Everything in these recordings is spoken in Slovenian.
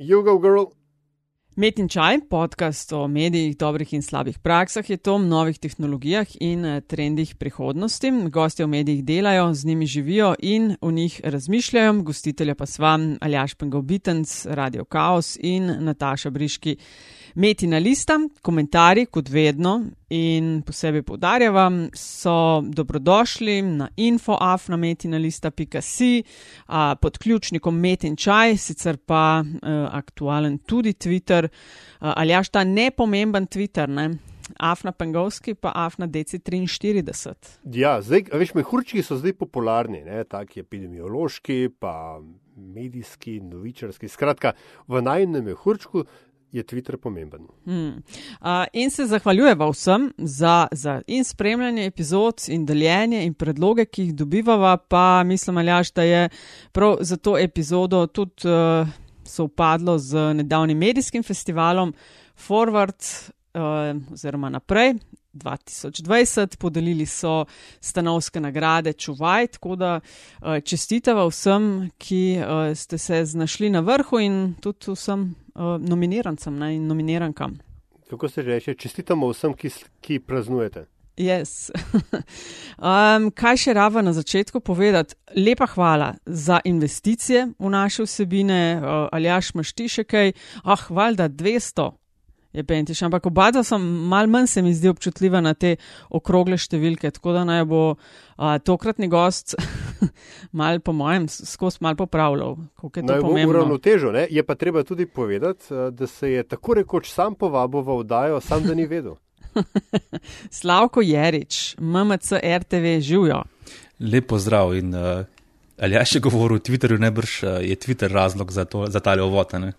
Jugo Girl. Met in čaj, podcast o medijih, dobrih in slabih praksah, je to o novih tehnologijah in eh, trendih prihodnosti. Gosti v medijih delajo, z njimi živijo in o njih razmišljajo. Gostitelja pa sva Aljaš Pengobitenc, Radio Chaos in Nataša Briški. Metina lista, komentarji, kot vedno, in posebej poudarjam, so dobrodošli na infoafnametinalista.si pod ključnikom Metin čaj, sicer pa uh, aktualen tudi Twitter, uh, ali jaš ta nepomemben Twitter, ne? Afna Pengovski, pa Afna DC43. Ja, zdaj, veš, mehurčki so zdaj popularni, ne, taki epidemiološki, pa medijski, novičarski. Skratka, v najnem mehurčku je Twitter pomemben. Hmm. Uh, in se zahvaljujeva vsem za, za in spremljanje epizod in deljenje in predloge, ki jih dobivava, pa mislim, Aljaš, da je prav za to epizodo tudi uh, sovpadlo z nedavnim medijskim festivalom Forward uh, oziroma naprej. 2020 podelili so stanovske nagrade Čuvaj, tako da čestitava vsem, ki ste se znašli na vrhu in tudi vsem uh, nominirancem ne, in nominirankam. Kako se reče, čestitamo vsem, ki, ki praznujete. Yes. um, kaj še rava na začetku povedati? Lepa hvala za investicije v naše vsebine, uh, ali jaš maš ti še kaj? Ah, valjda 200 je Pentiš, ampak oba dva sem mal manj se mi zdi občutljiva na te okrogle številke, tako da naj bo a, tokratni gost mal po mojem skozi mal popravljal. Naj bo uravnotežo, ne? Je pa treba tudi povedati, da se je tako rekoč sam povabil v oddajo, sam da ni vedel. Slavko Jerič, MMC RTV, živijo. Lepo zdrav in uh, ali ja še govoril o Twitterju, ne brž uh, je Twitter razlog za, to, za tale ovotane.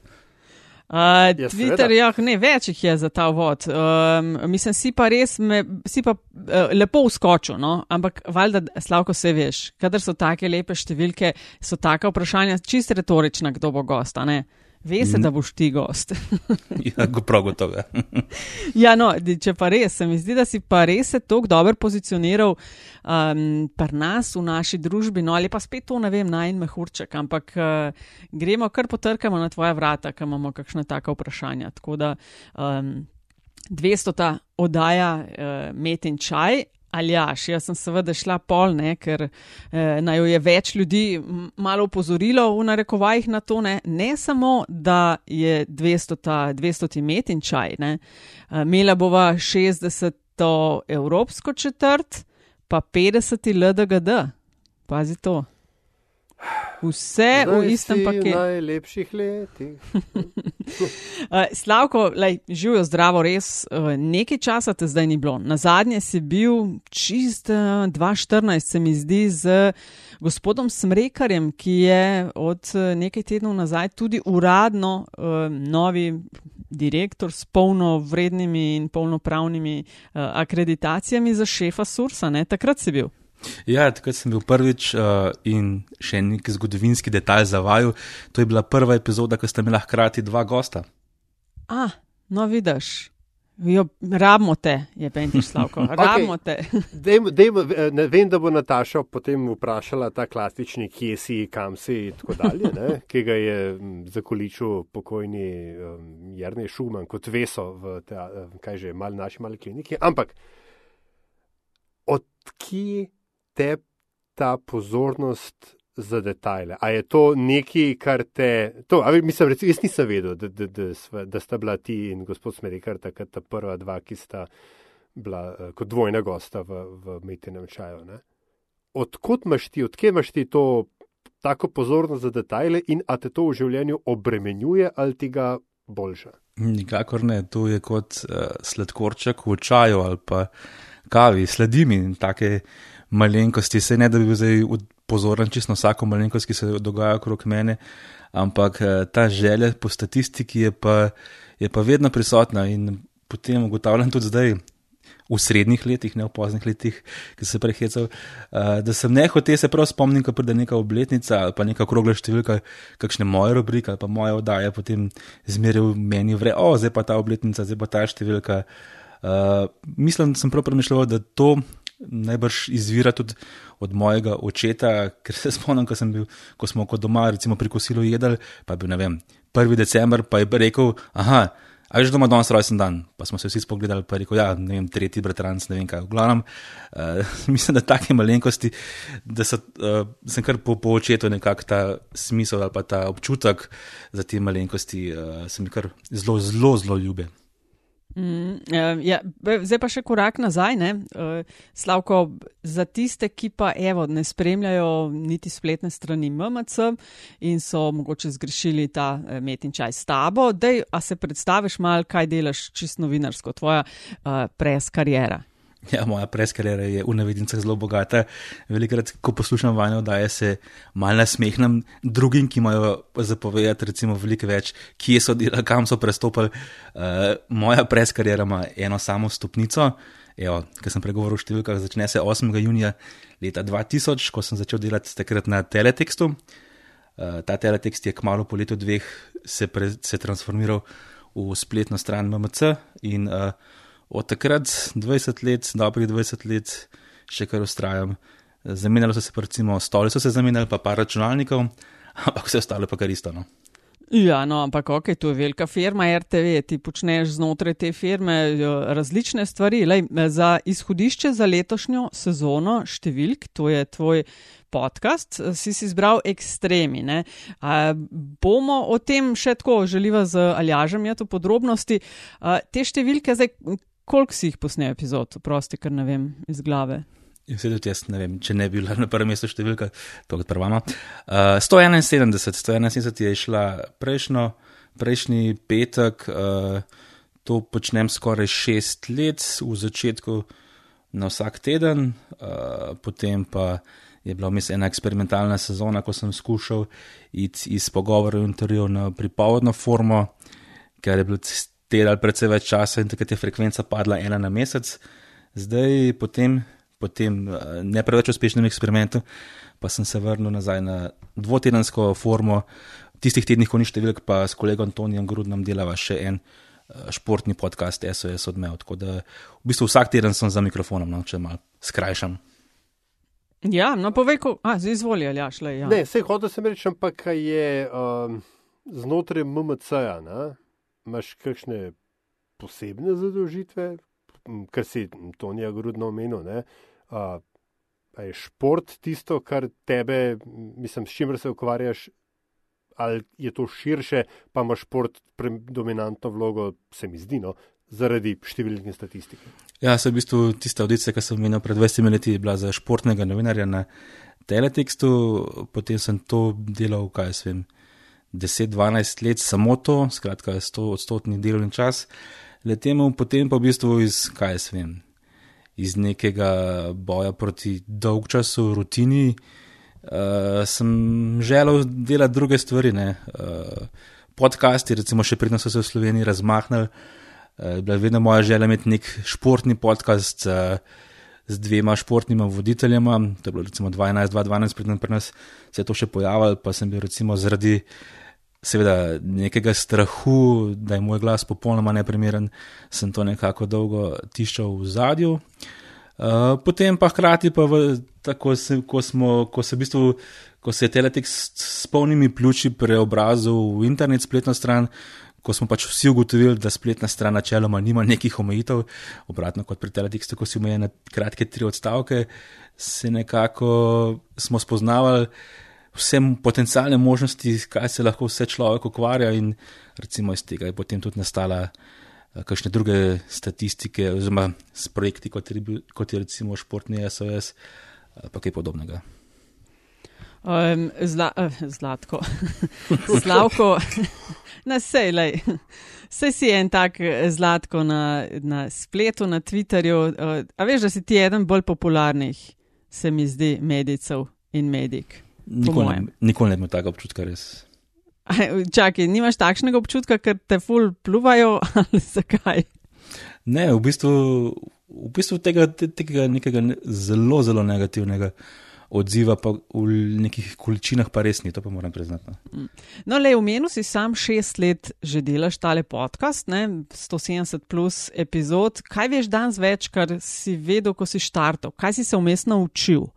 Uh, Twitter, ja, ne, več jih je za ta vod. Um, mislim, si pa res, me, si pa uh, lepo uskočil, no? ampak valjda, slavko se veš, kadar so take lepe številke, so take vprašanja čist retorična, kdo bo gost, a ne? Veste, mm. da boš ti gost. ja, prav gotovo. ja, no, če pa res, se mi zdi, da si pa res se tako dobro pozicioniral um, pri nas, v naši družbi, no ali pa spet to, ne vem, naj en mehurček, ampak uh, gremo kar potrkamo na tvoja vrata, ker imamo kakšne taka vprašanja. Tako da um, 200 ta oddaja uh, met in čaj. Ali jaš, jaz sem seveda šla pol, ne, ker eh, naj jo je več ljudi malo upozorilo v narekovajih na to, ne, ne samo, da je 200, 200 met in čaj, ne, eh, imela bova 60 evropsko četrt, pa 50 LDGD. Pazi to. Vse Zdaj v istem paketu. Najlepših letih. uh, Slavko, živijo zdravo, res uh, nekaj časa te zdaj ni bilo. Na zadnje si bil čist uh, 2014, se mi zdi, z gospodom Smrekarjem, ki je od nekaj tednov nazaj tudi uradno novi. Direktor s polno vrednimi in polnopravnimi akreditacijami za šefa Sursa, ne? takrat si bil. Ja, takrat sem bil prvič uh, in še neki zgodovinski detalj za vaju. To je bila prva epizoda, ko ste imeli hkrati dva gosta. A, no vidiš. Jo, rabimo te, je Pentiš Slavko, rabimo okay. te. dejmo, dejmo, ne vem, da bo Nataša potem vprašala ta klasični, kje si, kam si in tako dalje, ne, ki ga je zakoličil pokojni um, Jrnej Šuman kot veso v ta, kaj že, mali naši mali kliniki. Ampak odkje te ta pozornost za detajle? A je to nekaj, kar te. To, ali, mislim, recimo, jaz nisem vedel, da, da, da, da, sta bila ti in gospod Smedekar takrat ta prva dva, ki sta bila uh, kot dvojna gosta v, v Metinem čaju. Ne? Odkot imaš ti, odkje imaš ti to tako pozornost za detajle in a te to v življenju obremenjuje ali ti ga boljša? Nikakor ne, to je kot uh, sladkorček v čaju ali pa kavi, sledim in take malenkosti, se ne da bi bil zdaj pozoren čisto na vsako malenkost, ki se dogaja okrog mene, ampak eh, ta želja po statistiki je pa, je pa vedno prisotna in potem ugotavljam tudi zdaj. V srednjih letih, ne v poznih letih, ki se prehecal, uh, da sem nehote se prav spomnim, ko pride neka obletnica ali pa neka okrogla številka, kakšne moje rubrike ali pa moje oddaje, potem zmeraj v meni vre, o, zdaj pa ta obletnica, zdaj pa ta številka. Uh, mislim, da sem prav premišljal, da to najbrž izvira tudi od mojega očeta, ker se spomnim, ko, bil, ko smo kot doma, recimo pri kosilu jedli, pa je bil, ne vem, 1. december pa je rekel, aha, a veš, da ima danes rojsten dan. Pa smo se vsi spogledali, pa je rekel, ja, ne vem, tretji bratranc, ne vem kaj. V glavnem, uh, mislim, da take malenkosti, da so, uh, sem kar po, po očetu nekako ta smisel ali pa ta občutek za te malenkosti, uh, sem kar zelo, zelo, zelo ljube. Mm, ja, zdaj pa še korak nazaj. Uh, Slavko, za tiste, ki pa evo, ne spremljajo niti spletne strani MMC in so mogoče zgrešili ta uh, metin čaj s tabo, dej, a se predstaviš mal, kaj delaš čisto novinarsko, tvoja uh, pres karijera. Ja, moja preskarjera je v navednicah zelo bogata. Velikrat, ko poslušam vanjo, da se mal nasmehnem drugim, ki imajo zapovedati, recimo, veliko več, kje so delali, kam so prestopili. Uh, moja preskarjera ima eno samo stopnico. Evo, ker sem pregovoril o številkah, začne se 8. junija leta 2000, ko sem začel delati takrat na teletekstu. Uh, ta teletekst je kmalo po letu dveh se, pre, se transformiral v spletno stran MMC in uh, od takrat 20 let, dobrih 20 let, še kar ustrajam. Zamenjalo so se, recimo, stoli so se zamenjali, pa par računalnikov, ampak vse ostalo pa kar isto. No. Ja, no, ampak ok, to je velika firma RTV, ti počneš znotraj te firme različne stvari. Lej, za izhodišče za letošnjo sezono številk, to je tvoj podcast, si si izbral ekstremi. A, bomo o tem še tako, želiva z Aljažem, je to podrobnosti. A, te številke, zdaj, koliko si jih posnel epizod, prosti, ker ne vem iz glave. In se tudi jaz ne vem, če ne bi bila na prvem mestu številka, to kot prvama. Uh, 171, 171 je šla prejšnjo, prejšnji petek, uh, to počnem skoraj šest let, v začetku na vsak teden, uh, potem pa je bila vmes ena eksperimentalna sezona, ko sem skušal iti iz pogovorov in intervjujev na pripovedno formo, ker je bilo delali precej več časa in takrat je frekvenca padla ena na mesec. Zdaj, potem, potem eh, ne preveč uspešnem eksperimentu, pa sem se vrnil nazaj na dvotedensko formo. Tistih tednih, ko ni številk, pa s kolegom Antonijem Grudnom delava še en eh, športni podcast SOS odmev. Tako da v bistvu vsak teden sem za mikrofonom, no, če malo skrajšam. Ja, no povej, ko, a, zdaj izvoli, ali ja, šle. Ja. Ne, vse hoče se reči, ampak je um, znotraj MMC-ja, imaš kakšne posebne zadolžitve, kar si Tonija Grudno omenil. Uh, je šport tisto, kar tebe, mislim, s čimer se ukvarjaš, ali je to širše, pa ima šport predominantno vlogo, se mi zdi, no, zaradi številnih statistik. Ja, se v bistvu tista audicija, ki sem imel pred 20 leti, bila za športnega novinarja na teletekstu, potem sem to delal, kaj se vem. 10-12 let samo to, skratka, 100 odstotni delovni čas, letemo potem pa v bistvu iz, kaj jaz vem, iz nekega boja proti dolgčasu, rutini, uh, sem želel delati druge stvari. Uh, podcasti, recimo še predno so se v Sloveniji razmahnili, uh, bila je vedno moja želja imeti nek športni podcast. Uh, Z dvema športnima voditeljema, to je bilo recimo 2011-2012, predtem nas se je to še pojavilo, pa sem bil recimo zaradi uh, seveda nekega strahu, da je moj glas popolnoma neprimeren, sem to nekako dolgo tiščal v zadju. Uh, potem pa hkrati, pa v, tako se, ko, smo, ko, se v bistvu, ko se je Teletek s polnimi pljuči preobrazil v internet spletno stran, ko smo pač vsi ugotovili, da spletna stran načeloma nima nekih omejitev, obratno kot pri Teletekstu, ko si omejen na kratke tri odstavke, se nekako smo spoznavali vse potencijalne možnosti, kaj se lahko vse človek ukvarja, in recimo iz tega je potem tudi nastala uh, kakšne druge statistike, oziroma s projekti, kot je, kot je recimo športni SOS, uh, pa kaj podobnega. Um, zla, uh, zlatko, slavko, na sejlej. Vse si en tak zlatko na, na spletu, na Twitterju. A veš, da si ti eden bolj popularnih, se mi zdi, medicev in medik. Nikoli ne, nikoli ne imam takega občutka, res. Čakaj, nimaš takšnega občutka, ker te ful pluvajo ali zakaj? Ne, v bistvu, v bistvu tega, tega nekega zelo, zelo negativnega odziva, pa v nekih količinah pa res ni, to pa moram priznati. No, le v menu si sam šest let že delaš tale podcast, ne? 170 plus epizod. Kaj veš danes več, kar si vedel, ko si štartal? Kaj si se vmes naučil?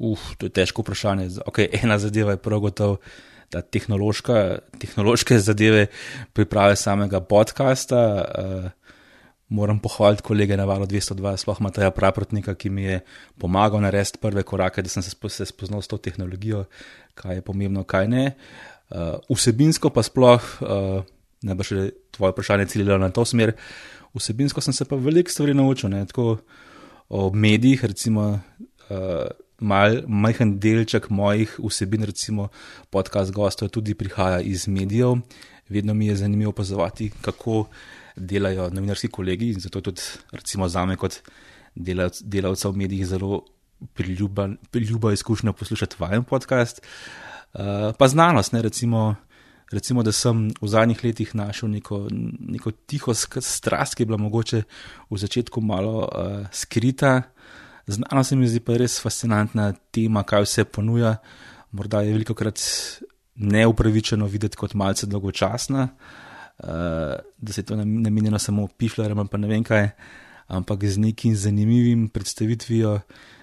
Uf, to je težko vprašanje. Okay, ena zadeva je prav gotovo, da tehnološka, tehnološke zadeve priprave samega podcasta. Uh, moram pohvaliti kolege na Valu 202, sploh Mataja Praprotnika, ki mi je pomagal narediti prve korake, da sem se, se spoznal s to tehnologijo, kaj je pomembno, kaj ne. Uh, vsebinsko pa sploh, uh, ne bo še tvoje vprašanje ciljalo na to smer, vsebinsko sem se pa veliko stvari naučil, ne, tako o medijih, recimo. Uh, Mal, majhen delček mojih vsebin, recimo podcast gostov, tudi prihaja iz medijev. Vedno mi je zanimivo opazovati, kako uh, delajo novinarski kolegi in zato tudi, recimo, za me kot delavc, delavca v medijih zelo priljuba, priljuba izkušnja poslušati vajen podcast. Uh, pa znanost, ne, recimo, recimo, da sem v zadnjih letih našel neko, neko tiho strast, ki je bila mogoče v začetku malo uh, skrita. Znanost se mi zdi pa res fascinantna tema, kaj vse ponuja. Morda je veliko krat neupravičeno videti kot malce dolgočasna. Uh, da se je to namenjeno samo pišljarjem, pa ne vem kaj, ampak z nekim zanimivim predstavitvijo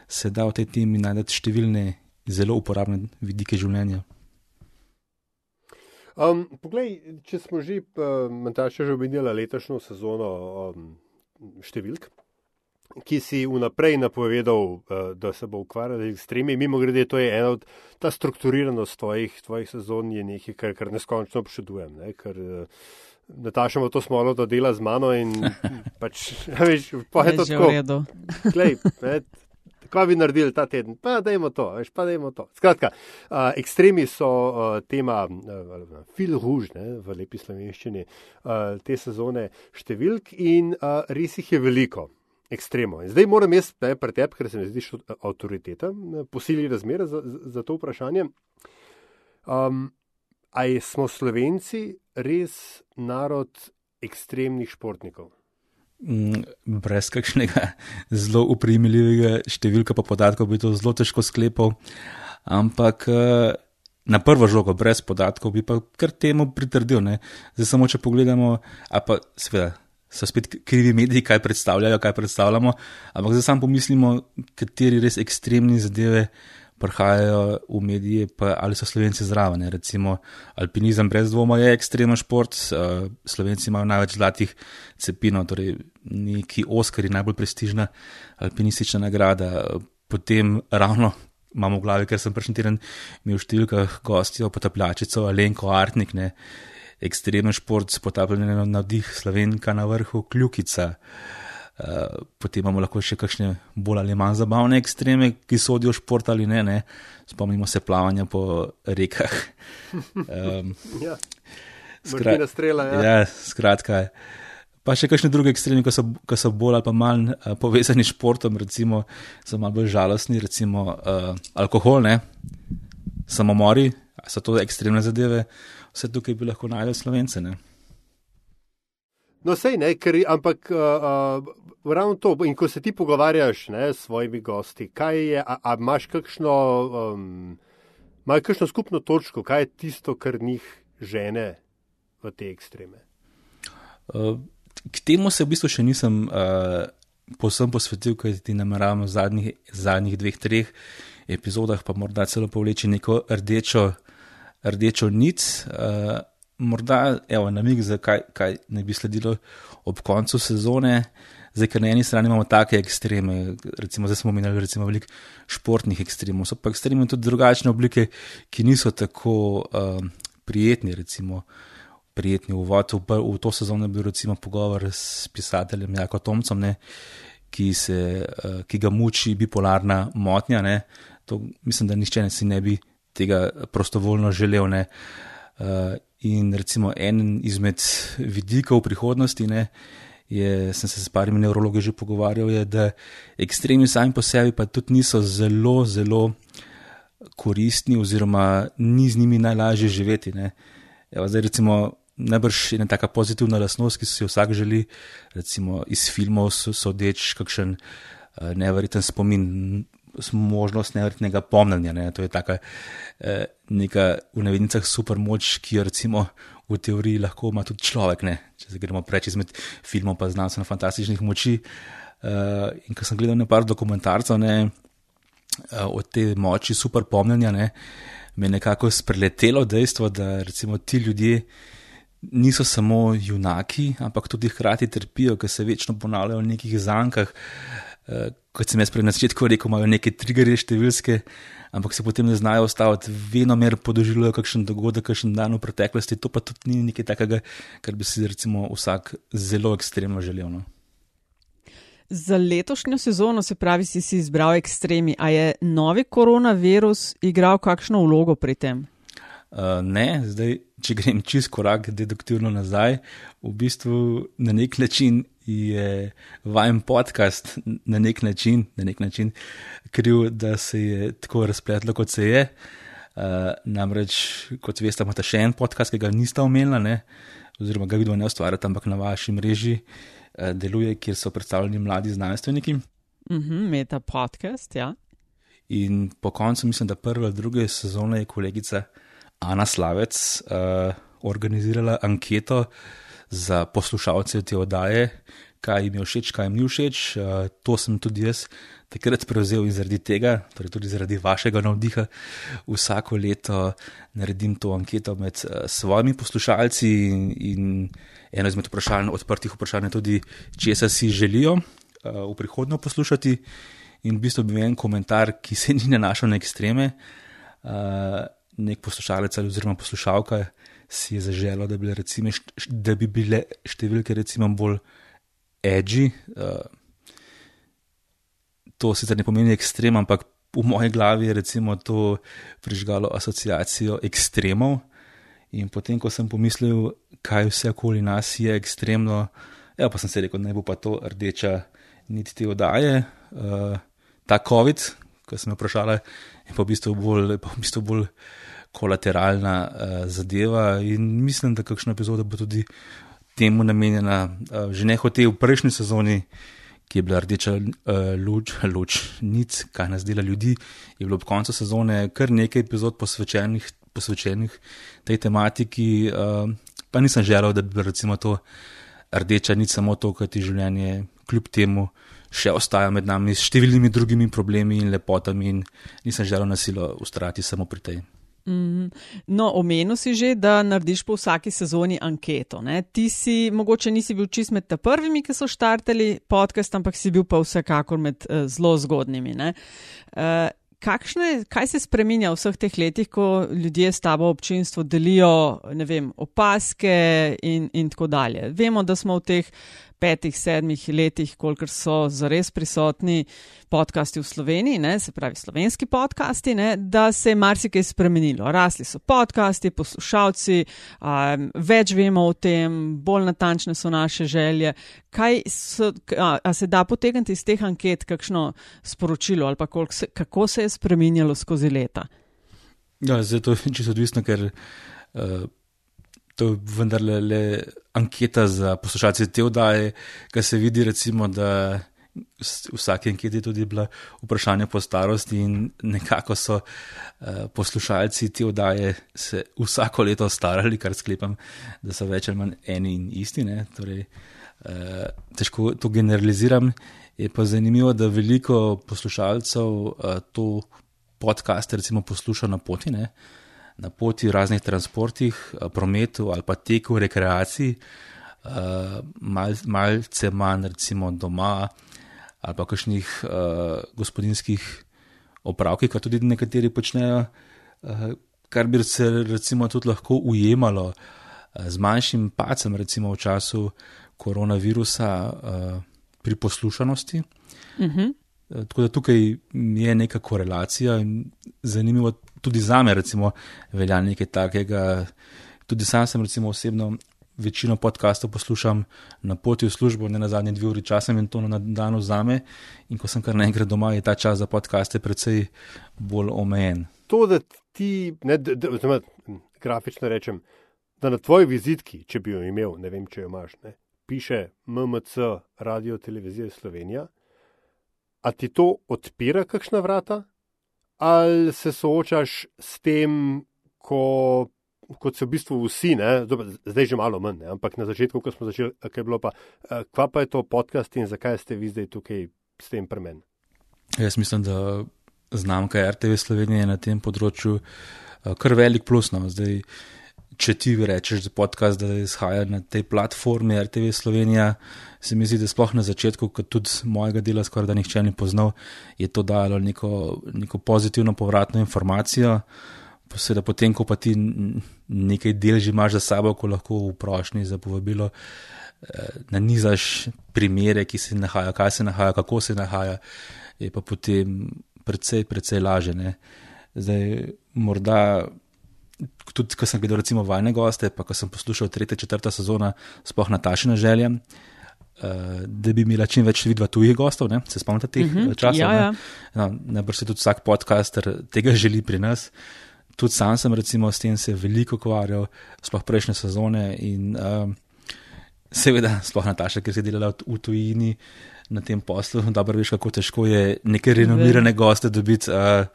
se da v tej temi najti številne zelo uporabne vidike življenja. Um, poglej, če smo že, uh, Mataša, že omenjali letošnjo sezono um, številk, ki si vnaprej napovedal, uh, da se bo ukvarjal z ekstremi. Mimo grede, to je ena od ta strukturiranost tvojih, tvojih sezon, je nekaj, kar, kar neskončno obšedujem. Ne? Ker, uh, Nataša ima to smolo, da dela z mano in pač, veš, pa je to tako. Klej, kaj bi naredili ta teden? Pa dajmo to, veš, pa dajmo to. Skratka, uh, ekstremi so uh, tema uh, fil ružne v lepi slovenščini uh, te sezone številk in uh, res jih je veliko. Ekstremo. In zdaj moram jaz pretep, ker se mi zdiš avtoriteta, posili razmere za, za to vprašanje. Um, Ali smo Slovenci res narod ekstremnih športnikov? Mm, brez kakšnega zelo upremljivega številka pa podatkov bi to zelo težko sklepal. Ampak eh, na prvo žogo, brez podatkov, bi pa kar temu pritrdil. Ne? Zdaj samo, če pogledamo, a pa seveda. So spet krivi mediji, kaj predstavljajo, kaj predstavljamo, ampak zdaj samo pomislimo, kateri res ekstremni zadeve prihajajo v medije, pa ali so slovenci zraven. Recimo, alpinizem brez dvoma je ekstremen šport, uh, slovenci imajo največ zlatih cepinov, torej neki Oscari, najbolj prestižna alpinistična nagrada. Potem ravno imamo v glavi, ker sem prejšnji teden imel v številkah gostijo potapljačico Alenko Artnik, ne, ekstremen šport, potapljanje na navdih slovenka na vrhu, kljukica. Uh, potem imamo lahko še kakšne bolj ali manj zabavne ekstreme, ki sodijo v šport ali ne, ne. spomnimo se plavanja po rekah. Um, ja, skrat, strela, ja. ja, skratka. Pa še kakšne druge ekstreme, ki so, ki so bolj ali pa manj uh, povezani s športom, recimo, so malo bolj žalostni, recimo uh, alkohol, ne? samomori, so to ekstremne zadeve, vse tukaj bi lahko najdel slovence. Ne? No, sej ne, ker, ampak uh, uh, ravno to. In ko se ti pogovarjaš ne, s svojimi gosti, kaj je, a, a imaš kakšno, um, kakšno skupno točko, kaj je tisto, kar njih žene v te ekstreme? Uh, k temu se v bistvu še nisem uh, posebno posvetil, kaj ti nameravam v zadnjih, zadnjih dveh, treh epizodah, pa morda celo povleči neko rdečo, rdečo nic. Uh, morda evo, namig, kaj, kaj ne bi sledilo ob koncu sezone. Zdaj, ker na eni strani imamo take ekstreme, recimo zdaj smo imeli recimo veliko športnih ekstremov, so pa ekstremi tudi drugačne oblike, ki niso tako um, prijetni, recimo prijetni uvod. V, v to sezono je bil recimo pogovor s pisateljem Jako Tomcom, ne, ki, se, uh, ki ga muči bipolarna motnja. Ne. To mislim, da nišče ne si ne bi tega prostovoljno želel. Ne. Uh, In recimo en izmed vidikov prihodnosti, ne, je, sem se s parimi nevrologi že pogovarjal, je, da ekstremi sami po sebi pa tudi niso zelo, zelo koristni, oziroma ni z njimi najlažje živeti. Evo, zdaj, recimo, najbrž ena taka pozitivna lasnost, ki si jo vsak želi, recimo iz filmov, sodeč, kakšen uh, neverjeten spomin možnost nevrtnega pomnjenja. Ne? To je taka eh, v nevednicah super moč, ki jo recimo v teoriji lahko ima tudi človek, ne? če se gremo preč izmed filmov pa znanstveno fantastičnih moči. Uh, in ko sem gledal nekaj dokumentarcev ne, uh, o tej moči super pomnjenja, ne, me je nekako spreletelo dejstvo, da recimo ti ljudje niso samo junaki, ampak tudi hkrati trpijo, ker se večno ponavljajo v nekih zankah. Kot sem jaz prej na začetku rekel, imajo neke triggerje številske, ampak se potem ne znajo ustaviti, vedno mer podoživljajo kakšen dogodek, kakšen dan v preteklosti. To pa tudi ni nekaj takega, kar bi si recimo vsak zelo ekstremno želel. No? Za letošnjo sezono, se pravi, si, si izbral ekstremi. A je novi koronavirus igral kakšno vlogo pri tem? Uh, ne, zdaj, če grem čist korak deduktivno nazaj, v bistvu na nek način je vajen podcast na nek način, na nek način kriv, da se je tako razpletlo, kot se je. Uh, namreč, kot veste, imate še en podcast, ki ga niste omenili, oziroma ga vidno ne ustvarjate, ampak na vaši mreži uh, deluje, kjer so predstavljeni mladi znanstveniki. Mm -hmm, meta podcast, ja. In po koncu, mislim, da prve ali druge sezone je kolegica Ana Slavec uh, organizirala anketo za poslušalce te oddaje, kaj jim je všeč, kaj jim ni všeč. Uh, to sem tudi jaz takrat prevzel in zaradi tega, torej tudi zaradi vašega navdiha, vsako leto naredim to anketo med uh, svojimi poslušalci in, in eno izmed vprašanj, odprtih vprašanj, tudi česa si želijo uh, v prihodnje poslušati. In v bistvu bi en komentar, ki se ni nanašal na ekstreme. Uh, nek poslušalec ali poslušalka si je zaželo, da, recimo, da bi bile številke recimo bolj edgy. Uh, to sicer ne pomeni ekstrem, ampak v moji glavi je recimo to prižgalo asociacijo ekstremov. In potem, ko sem pomislil, kaj vse okoli nas je ekstremno, ja, pa sem se rekel, naj bo pa to rdeča niti te oddaje. Uh, ta COVID, ko sem jo vprašala, je pa v bistvu bolj, v bistvu bolj kolateralna uh, zadeva. In mislim, da kakšna epizoda bo tudi temu namenjena, uh, že ne hote v prejšnji sezoni, ki je bila rdeča uh, luč, luč, nic, kaj nas dela ljudi, je bilo ob koncu sezone kar nekaj epizod posvečenih, posvečenih tej tematiki. Uh, pa nisem želel, da bi recimo to rdeča nic samo to, kar ti življenje kljub temu. Še ostaja med nami s številnimi drugimi problemi in lepotami, in nisem želel nasilo ustrajati samo pri tej. Mm, no, omenil si že, da narediš po vsaki sezoni anketo. Ne? Ti si, mogoče nisi bil čist med prvimi, ki so štartali podcast, ampak si bil pa vsekakor med uh, zelo zgodnimi. Uh, kakšne, kaj se spremenja v vseh teh letih, ko ljudje s tabo občinstvo delijo vem, opaske in, in tako dalje? Vemo, da smo v teh petih, sedmih letih, kolikor so zares prisotni podcasti v Sloveniji, ne, se pravi slovenski podcasti, ne, da se je marsikaj spremenilo. Rasli so podcasti, poslušalci, um, več vemo o tem, bolj natančne so naše želje. So, a, a se da potegniti iz teh anket kakšno sporočilo ali se, kako se je spremenjalo skozi leta? Ja, zdaj to je čisto odvisno, ker. Uh, to je vendarle le anketa za poslušalce te oddaje, kar se vidi, recimo, da v vsaki anketi tudi bila vprašanja po starosti in nekako so uh, poslušalci te oddaje se vsako leto starali, kar sklepam, da so več ali manj eni in isti. Torej, uh, težko to generaliziram. Je pa zanimivo, da veliko poslušalcev uh, to podcaste recimo posluša na poti. Uh, na poti raznih transportih, eh, prometu ali pa teku, rekreaciji, eh, mal, malce manj recimo doma ali pa kakšnih uh, gospodinskih opravkih, kar tudi nekateri počnejo, uh, kar bi se recimo tudi lahko ujemalo uh, z manjšim pacem recimo v času koronavirusa uh, pri poslušanosti. Uh mhm. -huh. Tako da tukaj je neka korelacija in zanimivo tudi za me, recimo, velja nekaj takega. Tudi sam sem, recimo, osebno večino podkastov poslušam na poti v službo, ne na zadnje dve uri časa in to na dan vzame. In ko sem kar naenkrat doma, je ta čas za podkaste precej bolj omejen. To, da ti, ne, da, da, da, grafično rečem, da na tvoji vizitki, če bi jo imel, ne vem, če jo imaš, ne, piše MMC, Radio Televizija Slovenija. A ti to odpira kakšna vrata? Ali se soočaš s tem, ko, kot so v bistvu vsi, ne, zdaj že malo manj, ne, ampak na začetku, ko smo začeli, kaj je bilo pa, kva pa je to podcast in zakaj ste vi zdaj tukaj s tem premen? Jaz mislim, da znamka RTV Slovenije na tem področju kar velik plus. No. Zdaj, če ti rečeš, da podcast da izhaja na tej platformi RTV Slovenija, se mi zdi, da sploh na začetku, kot tudi mojega dela, skoraj da nihče ni poznal, je to dalo neko, neko pozitivno povratno informacijo. Seveda, potem, ko pa ti nekaj del že imaš za sabo, ko lahko v prošnji za povabilo eh, nanizaš primere, ki se nahajajo, kaj se nahaja, kako se nahaja, je pa potem precej, precej laže. Ne. Zdaj, morda tudi, ko sem gledal, recimo, vajne goste, pa ko sem poslušal tretja, četrta sezona, sploh na tašne želje, uh, da bi imela čim več vidva tujih gostov, ne? se spomnite teh uh Mhm, -huh, časov. ja, ja. No, Najbrž se tudi vsak podcaster tega želi pri nas. Tudi sam sem recimo s tem se veliko ukvarjal, sploh prejšnje sezone in uh, seveda, sploh Nataša, ker si delala v tujini na tem poslu, dobro veš, kako težko je neke renomirane goste dobiti. Uh,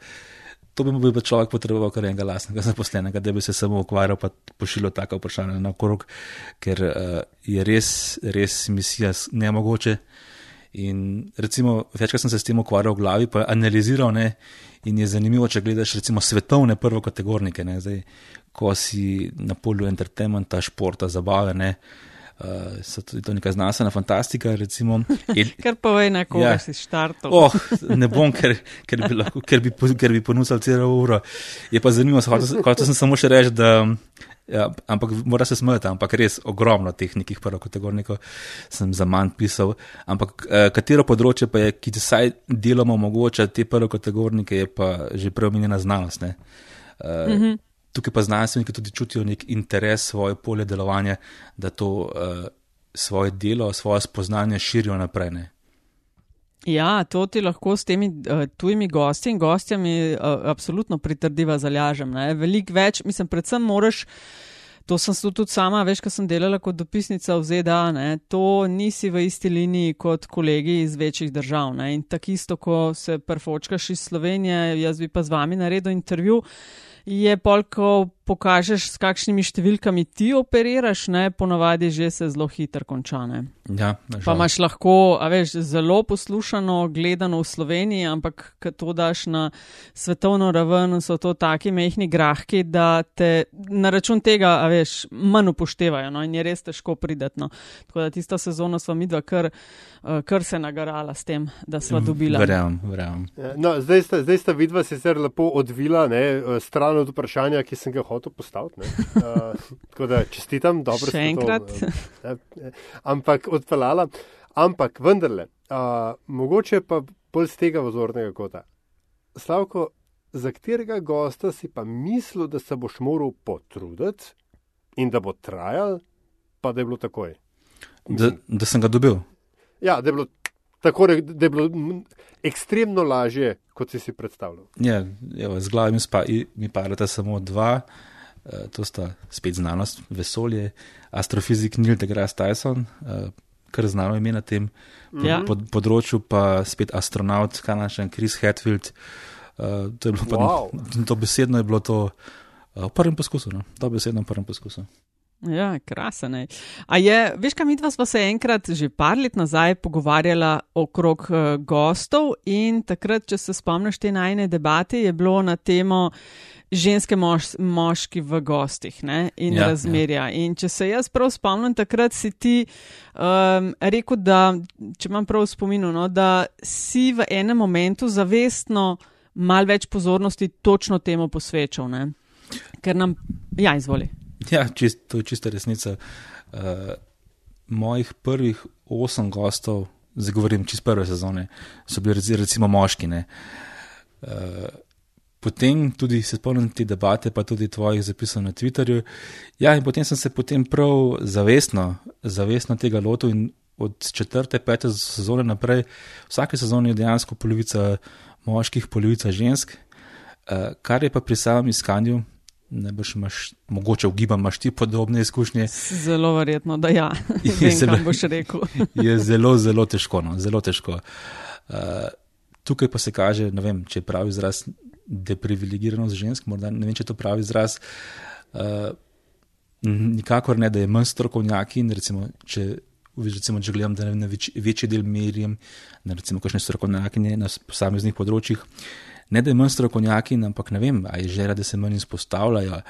To bi mu bil človek potreboval kar enega lastnega zaposlenega, da bi se samo ukvarjal pa pošiljal taka vprašanja na okrog, ker uh, je res, res misija nemogoče. In recimo, večkrat sem se s tem ukvarjal v glavi, pa analiziral, ne, in je zanimivo, če gledaš recimo svetovne prvokategornike, ne, zdaj, ko si na polju entertainmenta, športa, zabave, ne, uh, so tudi to neka znanstvena fantastika, recimo. In, Ker povej, na koga Ja. si štartal. Oh, ne bom, ker, ker bi, lahko, ker bi, ker bi ponudil celo uro. Je pa zanimivo, hotel, sem- hotel sem samo še reči, da. Ja, ampak mora se smeti, ampak res ogromno teh nekih prvokategornikov sem za manj pisal. Ampak eh, katero področje pa je, ki vsaj deloma omogoča te prvokategornike, je pa že preomenjena znanost. Ne? Uh, mm -hmm. Tukaj pa znanstveniki tudi čutijo nek interes svoje polje delovanja, da to uh, svoje delo, svoje spoznanje širijo naprej. Ne? Ja, to ti lahko s temi uh, tujimi gosti in gostjami uh, absolutno pritrdiva zalažem. Veliko več, mislim, predvsem moraš. To sem se tudi sama, veš, ko sem delala kot dopisnica v ZDA, ne, to nisi v isti liniji kot kolegi iz večjih držav. Ne, in tako isto, ko se prfočkaš iz Slovenije, jaz bi pa z vami naredil intervju, je pol, ko pokažeš, s kakšnimi številkami ti operiraš, ne, ponavadi že se zelo hitro končane. Ja, na Pa imaš lahko, a veš, zelo poslušano, gledano v Sloveniji, ampak ko to daš na svetovno raven, so to taki mehni grahki, da te na račun tega, a veš, manj upoštevajo. No, in je res težko prideti. No. Tako da tista sezona sva midva kar, eh, kar se nagarala s tem, da sva dobila. Verjamem, verjamem. Ja, No, zdaj, sta, zdaj sta vidva sicer lepo odvila, ne, eh, stran od vprašanja, ki sem ga hotel postaviti. ne. Uh, tako da čestitam, dobro ste to, enkrat. eh, eh, Ampak odpeljala. Ampak vendarle, uh, mogoče pa bolj z tega vzornega kota. Slavko, za katerega gosta si pa mislil, da se boš moral potruditi in da bo trajal, pa da je bilo takoj? Da, da sem ga dobil. Ja, da je bilo, tako, da je bilo ekstremno lažje, kot si si predstavljal. Ja, evo, z glavi mi, spa, mi parata samo dva, uh, to sta spet znanost, vesolje, astrofizik Neil deGrasse Tyson, uh, kar znano ime na tem Ja. pod, področju, pa spet astronaut, kanačen Chris Hatfield. Uh, to je bilo pa, Wow. to besedno je bilo to uh, v prvem poskusu, no? to besedno v prvem poskusu. Ja, krasen. ej. A je, veš, kam midva sva se enkrat že par let nazaj pogovarjala okrog uh, gostov in takrat, če se spomniš te najne debate, je bilo na temo ženske mož, moški v gostih ne, in Ja, ja, razmerja. Ja. In če se jaz prav spomnim, takrat si ti um, rekel, da, če imam prav v spominu, no, da si v enem momentu zavestno mal več pozornosti točno temu posvečal. Ne. Ker nam, ja, izvoli. Ja, čist, to je čista resnica. Uh, mojih prvih osem gostov, zdaj govorim čist prve sezone, so bili reci- recimo moški. ne. Uh, potem tudi se spomnim te debate, pa tudi tvojih zapisov na Twitterju. Ja, in potem sem se potem prav zavestno, zavestno tega lotil in od četrte, pete sezone naprej, vsake sezone je dejansko polovica moških, polovica žensk, uh, kar je pa pri samem iskanju. Najbrž imaš, mogoče v gibanju imaš ti podobne izkušnje, Zelo verjetno, da ja. Je Vem, zelo- boš rekel. je zelo, zelo težko. No, zelo težko. Uh, tukaj pa se kaže, ne vem, če je pravi izraz deprivilegiranost žensk, morda ne vem, če je to pravi izraz. Uh, nikakor ne, da je manj strokovnjaki in recimo, če. Recimo, če gledam, da na več, večji del merjem, na recimo, kakšne strokovnjaki na posameznih področjih, ne da je manj strokovnjaki, ampak ne vem, ali je želja, da se manj izpostavljajo,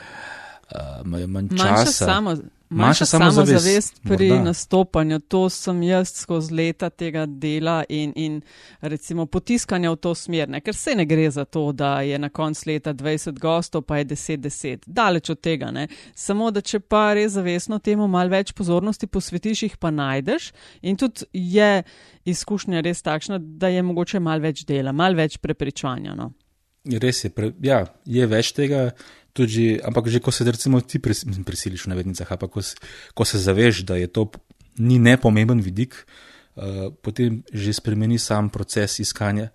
imajo uh, manj Manjša časa. samo, Manjša manjša samozavest, samozavest pri morda. nastopanju. To sem jaz skozi leta tega dela in, in recimo potiskanja v to smer. Ne? Ker se ne gre za to, da je na koncu leta 20 gostov, pa je 10-10. Daleč od tega. Ne? Samo da če pa res zavestno temu malo več pozornosti posvetiš, jih pa najdeš. In tudi je izkušnja res takšna, da je mogoče malo več dela, malo več prepričanja. No? Res je, pre, ja, je več tega, tudi, ampak že ko se recimo ti pris, prisiliš v navednicah, ampak ko, se- ko se zaveš, da je to ni nepomemben vidik, uh, potem že spremeni sam proces iskanja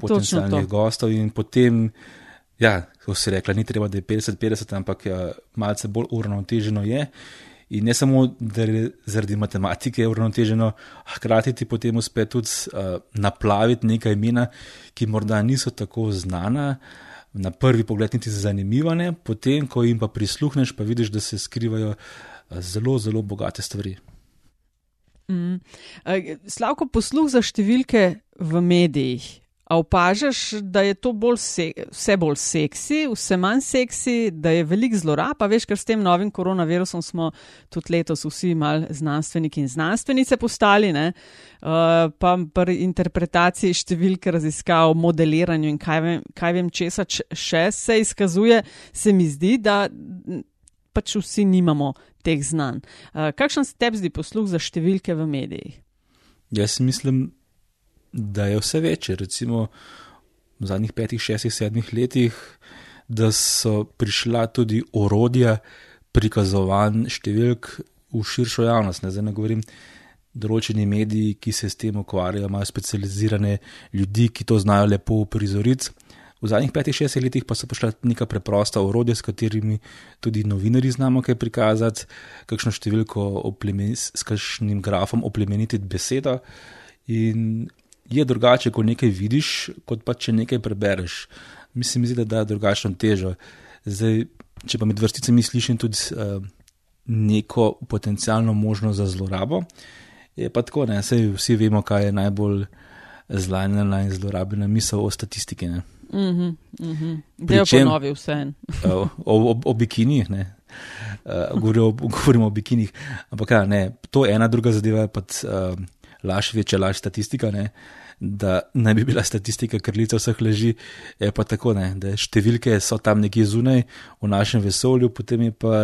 potencialnih to. gostov in potem, ja, ko si rekla, ni treba, da je 50-50, ampak ja, malce bolj uravnoteženo je. In ne samo, da je zaradi matematike uravnoteženo, hkrati ti potem uspe tudi uh, naplaviti nekaj imena, ki morda niso tako znana, na prvi pogled niti zanimiva, ne, potem, ko jim pa prisluhneš, pa vidiš, da se skrivajo uh, zelo, zelo bogate stvari. Mm. Eh, Slavko, posluh za številke v medijih. A opažaš, da je to bolj se, vse bolj seksi, vse manj seksi, da je veliko zlorab, pa veš, ker s tem novim koronavirusom smo tudi letos vsi mal znanstveniki in znanstvenice postali, ne? Uh, pa pri interpretaciji številke raziskav, modeliranju in kaj vem, kaj vem česa še se izkazuje, se mi zdi, da pač vsi nimamo teh znanj. Uh, kakšen se tebi zdi posluh za številke v medijih? Jaz mislim, da je vse večje. Recimo v zadnjih petih, šestih, sedmih letih, da so prišla tudi orodja prikazovanj številk v širšo javnost. Ne, zdaj ne govorim. Določeni mediji, ki se s tem ukvarjajo, imajo specializirane ljudi, ki to znajo lepo prizoriti. V zadnjih petih, šestih letih pa so prišla neka preprosta orodja, s katerimi tudi novinari znamo kaj prikazati, kakšno številko oplemen, s kakšnim grafom oplemeniti besedo. In je drugače, ko nekaj vidiš, kot pa če nekaj prebereš. Mislim, zdi, da da drugačno težo. Zdaj, če pa med vrsticami slišim tudi uh, neko potencijalno možnost za zlorabo, je pa tako, ne, sej vsi vemo, kaj je najbolj zlanjena in zlorabljena misel o statistiki. Ne. Mhm, mhm. Pri Del čem- ponovi vse en. o, o, o, bikinih, ne. Uh, govorimo, govorimo o bikinih. Ampak, ja, ne, to je ena druga zadeva, pa uh, laž večja, laž statistika. Ne, da naj bi bila statistika krlica vseh leži, je pa tako, ne, da številke so tam nekje zunaj v našem vesolju, potem je pa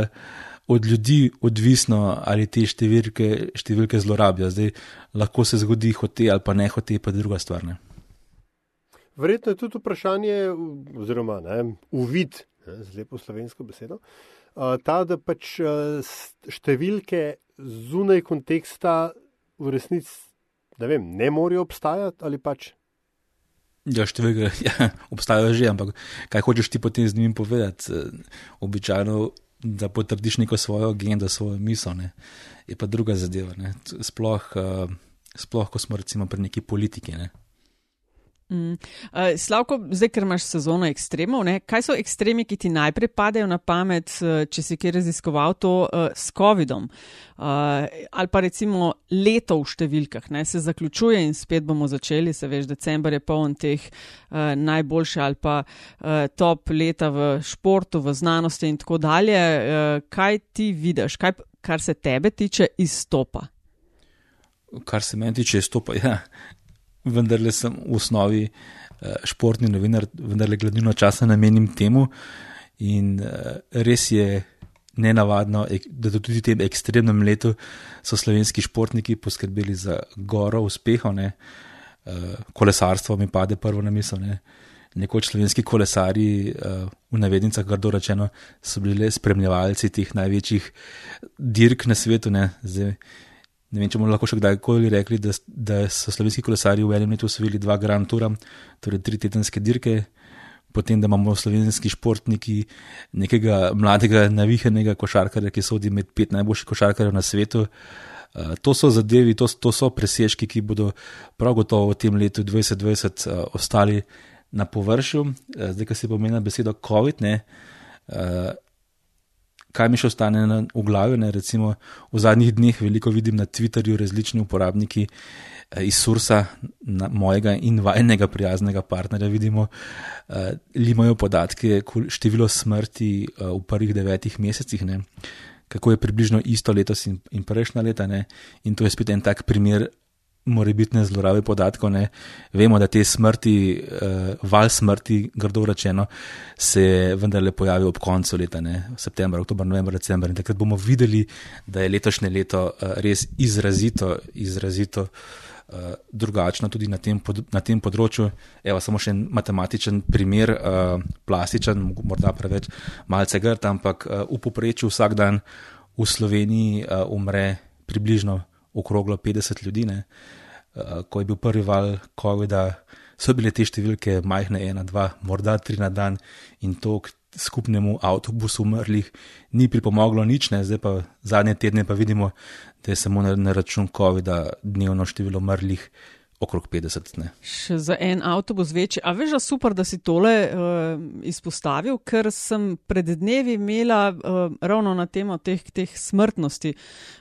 od ljudi odvisno, ali te številke, številke zlorabijo. Zdaj, lahko se zgodi hote ali pa ne hote, pa druga stvar. Ne. Verjetno je tudi vprašanje, oziroma ne, uvid, ne, z lepo slovensko besedo, ta, da pač številke zunaj konteksta v resnici ne, vem, ne morejo obstajati ali pač. Ja, številke ja, obstajajo že, ampak kaj hočeš ti potem z njimi povedati? Eh, Običajno, da potrdiš neko svojo agendo, svojo misel, ne? je pa druga zadeva. Sploh, uh, sploh, ko smo recimo pri neki politiki. Ne? Mm. Uh, Slavko, zdaj, ker imaš sezono ekstremov, ne? kaj so ekstremi, ki ti najprej padejo na pamet, če si kjer raziskoval to uh, s COVID-om? Uh, ali pa recimo leto v številkah, ne? se zaključuje in spet bomo začeli, se veš, december je poln teh uh, najboljše ali pa uh, top leta v športu, v znanosti in tako dalje. Uh, kaj ti vidiš, kaj, kar se tebe tiče, izstopa? Kar se meni tiče, stopa. Ja. Vendar le sem v osnovi uh, športni novinar, vendar le glavnino časa namenim temu. In uh, res je nenavadno, da tudi v tem ekstremnem letu so slovenski športniki poskrbeli za goro uspehov. Ne. Uh, kolesarstvo mi pade prvo na misel. Ne. Nekoč slovenski kolesari, v navednicah, grdo rečeno, so bili le spremljevalci teh največjih dirk na svetu. Ne. Zdaj, ne vem, če bomo lahko še kdajkoli rekli, da, da so slovenski kolesari v enem letu osvojili dva Grand Toura, torej tri tedenske dirke, potem da imamo slovenski športniki nekega mladega, navihenega košarkarja, ki sodi med pet najboljših košarkarjev na svetu. Uh, to so zadevi, to, to so presežki, ki bodo prav gotovo v tem letu 2020 uh, ostali na površju. Uh, zdaj, ko se pomeni besedo COVID, ne, kaj mi še ostane na, v glavi. Ne? Recimo v zadnjih dneh veliko vidim na Twitterju različni uporabniki eh, iz Sursa, na, mojega in vajnega prijaznega partnerja, vidimo, eh, limajo podatke, število smrti eh, v prvih devetih mesecih. Ne? Kako je približno isto letos in, in prejšnja leta, ne? in to je spet en tak primer morebitne zlorabe podatkov. Ne. Vemo, da te smrti, uh, val smrti, grdo rečeno, se vendarle pojavi ob koncu leta, ne. september, oktober, november, december. In takrat bomo videli, da je letošnje leto uh, res izrazito, izrazito uh, drugačno tudi na tem, pod, na tem področju. Evo, samo še en matematičen primer, uh, plastičen, morda preveč malce grd, ampak uh, v poprečju vsak dan v Sloveniji uh, umre približno okroglo 50 ljudi. Ne. Eh, ko je bil prvi val COVID-a, so bile te številke majhne, ena, dva, morda tri na dan in to k skupnemu avtobusu umrlih ni pripomoglo nič, ne. zdaj pa zadnje tedne pa vidimo, da je samo na, na račun COVID-a dnevno število umrlih okrog 50. Ne. Še za en avtobus večji. A veš, da super, da si tole uh, izpostavil, ker sem pred dnevi imela uh, ravno na temo teh, teh smrtnosti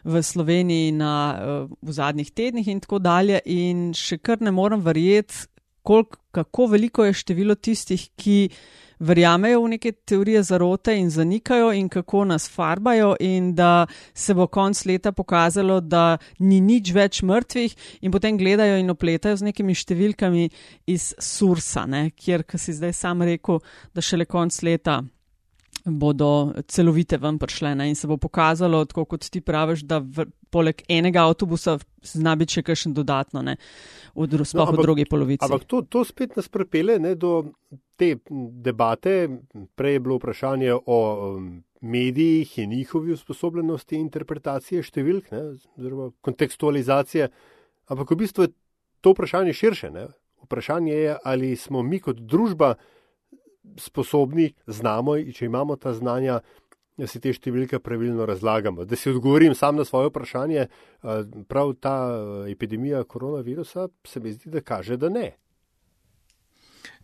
v Sloveniji na, uh, v zadnjih tednih in tako dalje. In še kar ne morem verjeti, kako veliko je število tistih, ki verjamejo v neke teorije zarote in zanikajo in kako nas farbajo in da se bo konc leta pokazalo, da ni nič več mrtvih in potem gledajo in opletajo z nekimi številkami iz Sursa, ne, kjer, ki si zdaj sam rekel, da šele konc leta bodo celovite ven prišle ne, in se bo pokazalo, tako kot ti praviš, da v, poleg enega avtobusa zna biti še kakšen dodatno, ne, v, dru, no, ampak, v drugi polovici. Ampak to, to spet nas prepele ne, do te debate, prej je bilo vprašanje o um, medijih in njihovi usposobljenosti interpretacije številk, oziroma kontekstualizacije, ampak v bistvu je to vprašanje širše. Ne? Vprašanje je, ali smo mi kot družba sposobni, znamo, če imamo ta znanja, si te številke pravilno razlagamo. Da si odgovorim sam na svoje vprašanje, prav ta epidemija koronavirusa se mi zdi, da kaže, da ne.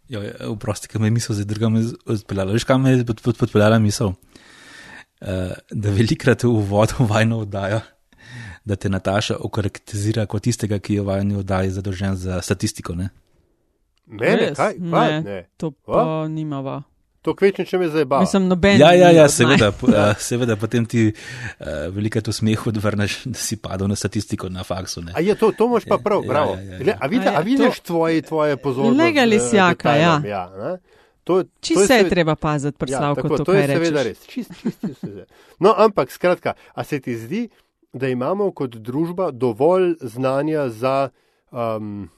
Vprosti, ja, kaj me je misel zdaj drugam odpeljala. Veš, kaj me je podpeljala misel? Uh, da velikrat v uvodu vajno oddajo, da te Nataša okarakterizira kot tistega, ki je v vajni oddaji zadolžen za statistiko. Ne, ne, ne kaj? kaj? Ne, ne. To pa nimava. To kvečne, če me zdaj bavi. Mislim, noben. Ja, ja, ja seveda, uh, seveda, potem ti uh, veliko to smeh odvrneš, da si padel na statistiko na faksu. Ne. A je to, to moš pa prav, ja, bravo. Ja, ja, ja. A, vidi, a, a vidiš to... tvoje, tvoje pozornosti? Lega lisjaka, ja. ja to, Čisto se je treba paziti, preslavko, ja, to, to je seveda res. Čist, čist, čist, no, ampak skratka, a se ti zdi, da imamo kot družba dovolj znanja za. Um,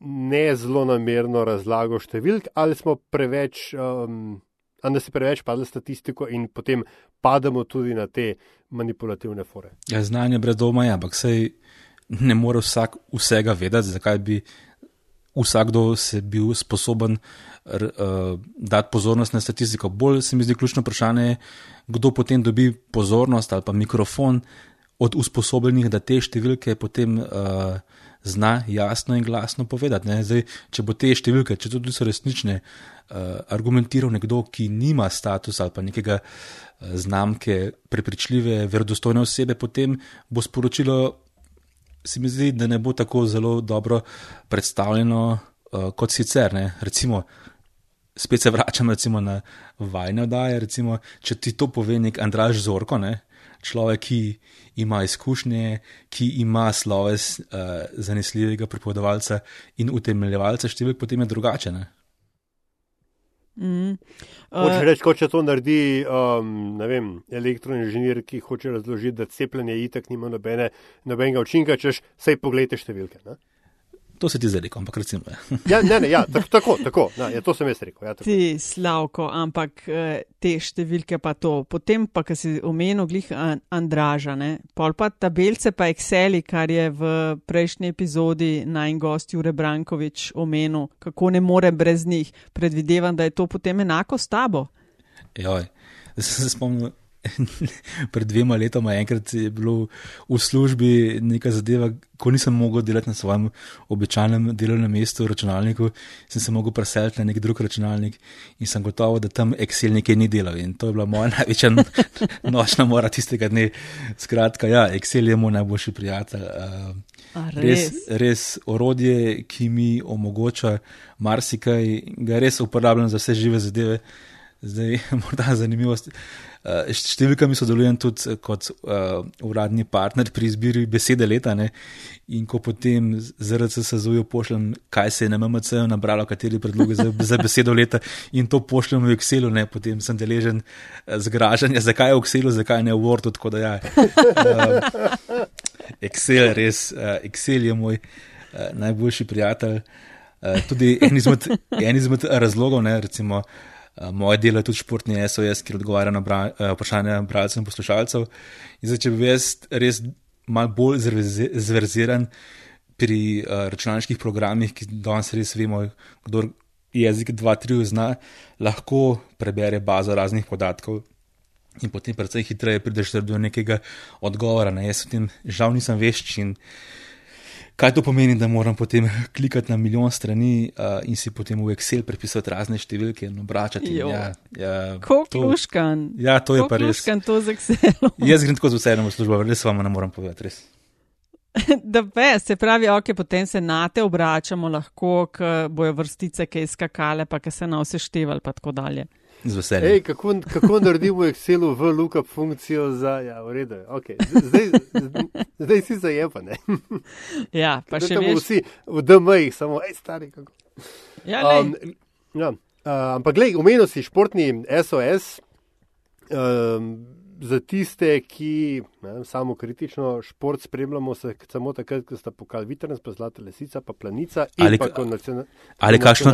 ne zelo namerno razlago številk, ali smo preveč, um, ali nas je preveč padlo statistiko in potem pademo tudi na te manipulativne fore. Ja, znanje brez doma je, ampak sej ne more vsak vsega vedeti, zakaj bi vsakdo se bil sposoben uh, dati pozornost na statistiko. Bolj se mi zdi ključno vprašanje, kdo potem dobi pozornost ali pa mikrofon od usposobljenih, da te številke potem. Uh, zna jasno in glasno povedati. Zdaj, če bo te številke, če tudi so resnične, uh, argumentiral nekdo, ki nima statusa ali pa nekega uh, znamke, prepričljive, verodostojne osebe, potem bo sporočilo, se mi zdi, da ne bo tako zelo dobro predstavljeno uh, kot sicer. Ne? Recimo, spet se vračam na vajne oddaje. Recimo, če ti to pove nek Andraž Zorko, ne? Človek, ki ima izkušnje, ki ima sloves uh, zanesljivega pripovedovalca in utemeljevalca številk, potem je drugače. Ne? Mm. Uh, reč, ko če to naredi um, vem, elektroinženir, ki hoče razložiti, da cepljenje itak nima nobene, nobenega učinka, češ sej pogledajte številke. Ne? To se ti zdaj rekel, ampak recimo. Ja, ja ne, ne, ja, tako, tako, na, ja, to sem jaz rekel. Ja, ti slavko, ampak eh, te številke pa to. Potem pa, ki si omenil glih Andraža, ne, pol pa tabelce pa Exceli, kar je v prejšnji epizodi naj gost Jure Brankovič omenil, kako ne more brez njih. Predvidevam, da je to potem enako s tabo. Joj, zdaj sem se spomnil pred dvema letoma, enkrat je bilo v službi neka zadeva, ko nisem mogel delati na svojem običajnem delovnem mestu računalniku, sem se mogel preseliti na nek drug računalnik in sem gotovo, da tam Excel nekaj ni delal. In to je bila moja največja nočna mora tistega dne. Skratka, ja, Excel je moj najboljši prijatelj. Uh, res, res orodje, ki mi omogoča marsikaj, ga res uporabljam za vse žive zadeve. Zdaj, morda zanimivost. Eh, s številkami sodelujem tudi eh, kot uh, uradni partner pri izbiri besede leta. Ne? In ko potem zaradi SZU pošljem, kaj se je na MMC nabralo, kateri predlogi za, za besedo leta, in to pošljem v Excelu, ne? potem sem deležen zgražanja, zakaj je v Excelu, zakaj ne v Wordu. Ja. Uh, Excel, res, uh, Excel je moj uh, najboljši prijatelj. Uh, tudi en izmed, en izmed razlogov, ne, recimo. Eh, moje delo je tudi športni SOS, ki odgovarja na bra, uh, vprašanja bralcev in poslušalcev. In zdaj, če bi jaz res malo bolj zverziran pri uh, računalniških programih, ki danes res vemo, kdo jezik 2-3 zna, lahko prebere bazo raznih podatkov. In potem, predvsej hitreje, prideš do nekega odgovora. Ne? Jaz v tem žal nisem vešč in uh, Kaj to pomeni, da moram potem klikati na milijon strani uh, in si potem v Excel prepisati razne številke in obračati? Ja, ja, Kokluškan. Ja, to je pa res. Kokluškan to z Excelom. Jaz grem tako z vsem v službo, res vam ne morem povedati, res. Da, bes, se pravi, ok, potem se na te obračamo lahko, ko bojo vrstice, ki skakale, pa ki se na vse števali, pa tako dalje z veseljem. Ej, kako, kako naredimo v Excelu v lookup funkcijo za, ja, v redu. Okay. Zdaj, zdaj si zajepan. ja, pa še vedno vsi v DM-jih, samo, hej, stari. Kako. Ja, um, ja, uh, ampak, gledaj, omenil si športni SOS. Um, Za tiste, ki ne, samo kritično šport spremljamo, se samo takrat, ko sta pokal Vitrnes, pa Zlata Lesica, pa Planica in ali, pa kot nacionalna. Ali kakšno,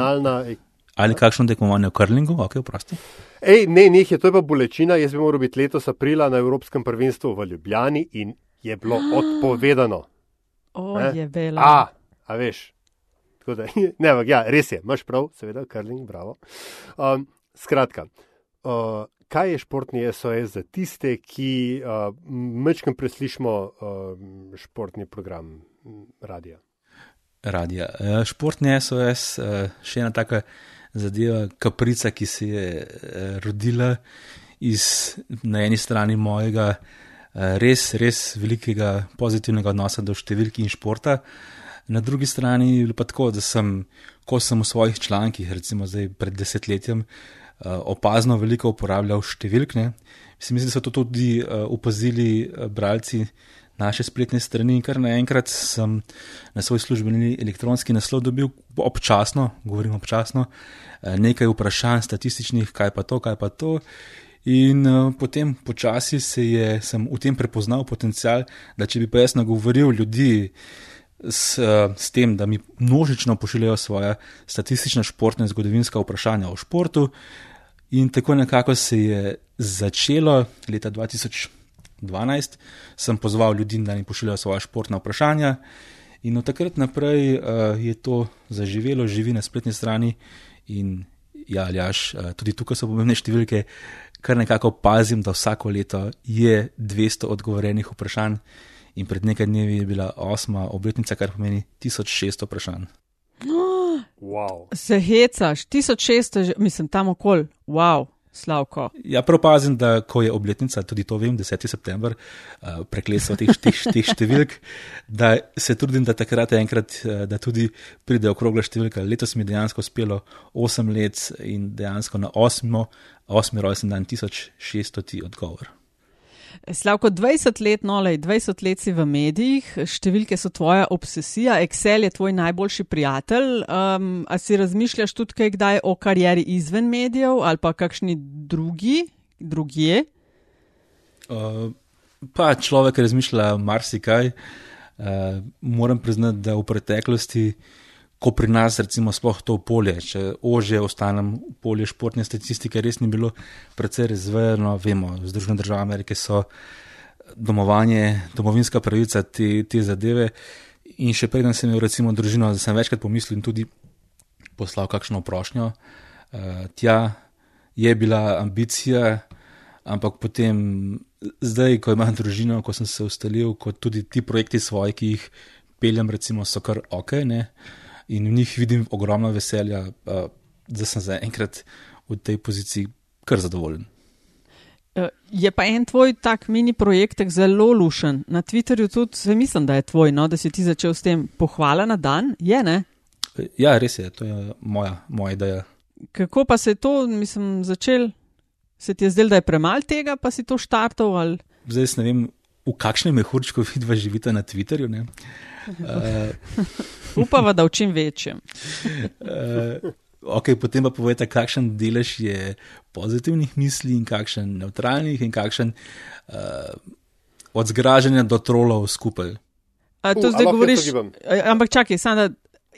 Ali kakšno tekmovanje v Krlingu, ok, vprosti? Ej, ne, ne, je to je pa bolečina. Jaz bi moral biti letos aprila na Evropskem prvenstvu v Ljubljani in je bilo odpovedano. O, je bilo. A, a veš. Da, ne, ampak ja, res je, imaš prav, seveda, Krling, bravo. Um, skratka, uh, kaj je športni SOS za tiste, ki uh, mečkam preslišmo uh, športni program radija? Radija. Uh, športni SOS, uh, še ena taka zadeva, kaprica, ki se je eh, rodila iz na eni strani mojega eh, res, res velikega pozitivnega odnosa do številk in športa, na drugi strani je pa tako, da sem, ko sem v svojih člankih, recimo zdaj pred desetletjem, eh, opazno veliko uporabljal številke. Mislim, da so to tudi opazili bralci naše spletne strani in kar naenkrat sem na svoj službeni elektronski naslov dobil občasno, govorim občasno, eh, nekaj vprašanj statističnih, kaj pa to, kaj pa to. In uh, potem počasi se je, sem v tem prepoznal potencial, da če bi pa jaz nagovoril ljudi s, uh, s tem, da mi množično pošiljajo svoje statistične, športne, zgodovinske vprašanja o športu, in tako nekako se je začelo leta 2000. 12, sem pozval ljudi, da mi pošiljajo svoje športna vprašanja. In od takrat naprej uh, je to zaživelo, živi na spletni strani. In ja, aljaš, uh, tudi tukaj so pomembne številke, kar nekako opazim, da vsako leto je 200 odgovorjenih vprašanj. In pred nekaj dnevi je bila osma obletnica, kar pomeni 1600 vprašanj. Wow. Se hecaš, 1600, mislim, tam okol, wow. Slavko. Ja, prav pazim, da ko je obletnica, tudi to vem, 10. september, uh, preklesal teh, teh, teh številk, da se trudim, da takrat enkrat, uh, da tudi pride okrogla številka. Letos mi je dejansko uspelo 8 let in dejansko na 8. 8. rojsten dan 1600 odgovor. Slavko, 20 let, no, lej, 20 let si v medijih, številke so tvoja obsesija, Excel je tvoj najboljši prijatelj. Um, a si razmišljaš tudi kaj kdaj o karieri izven medijev ali pa kakšni drugi, drugje? Uh, pa človek razmišlja marsikaj. Uh, moram priznati, da v preteklosti ko pri nas, recimo, sploh to polje, če ože ostanem v polju športne statistike, res ni bilo precej razvejeno. Vemo, Združene države Amerike so domovanje, domovinska pravica te, te zadeve. In še preden sem imel, recimo, družino, da sem večkrat pomislil in tudi poslal kakšno prošnjo. Uh, tja je bila ambicija, ampak potem, zdaj, ko imam družino, ko sem se ustalil, kot tudi ti projekti svoji, ki jih peljem, recimo, so kar ok, ne? In v njih vidim ogromno veselja, uh, da sem zaenkrat v tej poziciji kar zadovoljen. Eh, je pa en tvoj tak mini projektek zelo lušen. Na Twitterju tudi se mislim, da je tvoj, no, da si ti začel s tem pohvala na dan. Je, ne? Ja, res je, to je moja, moja ideja. Kako pa se je to, mislim, začel? Se ti je zdelo, da je premalo tega, pa si to štartov? Ali? Zdaj ne vem, v kakšnem mehurčku vidva živite na Twitterju. Uh, Upava, da v čim večjem. uh, Okay, potem pa povejte, kakšen delež je pozitivnih misli in kakšen neutralnih, in kakšen uh, od zgražanja do trolov skupaj. A to uh, zdaj govoriš? Ampak čakaj, samo da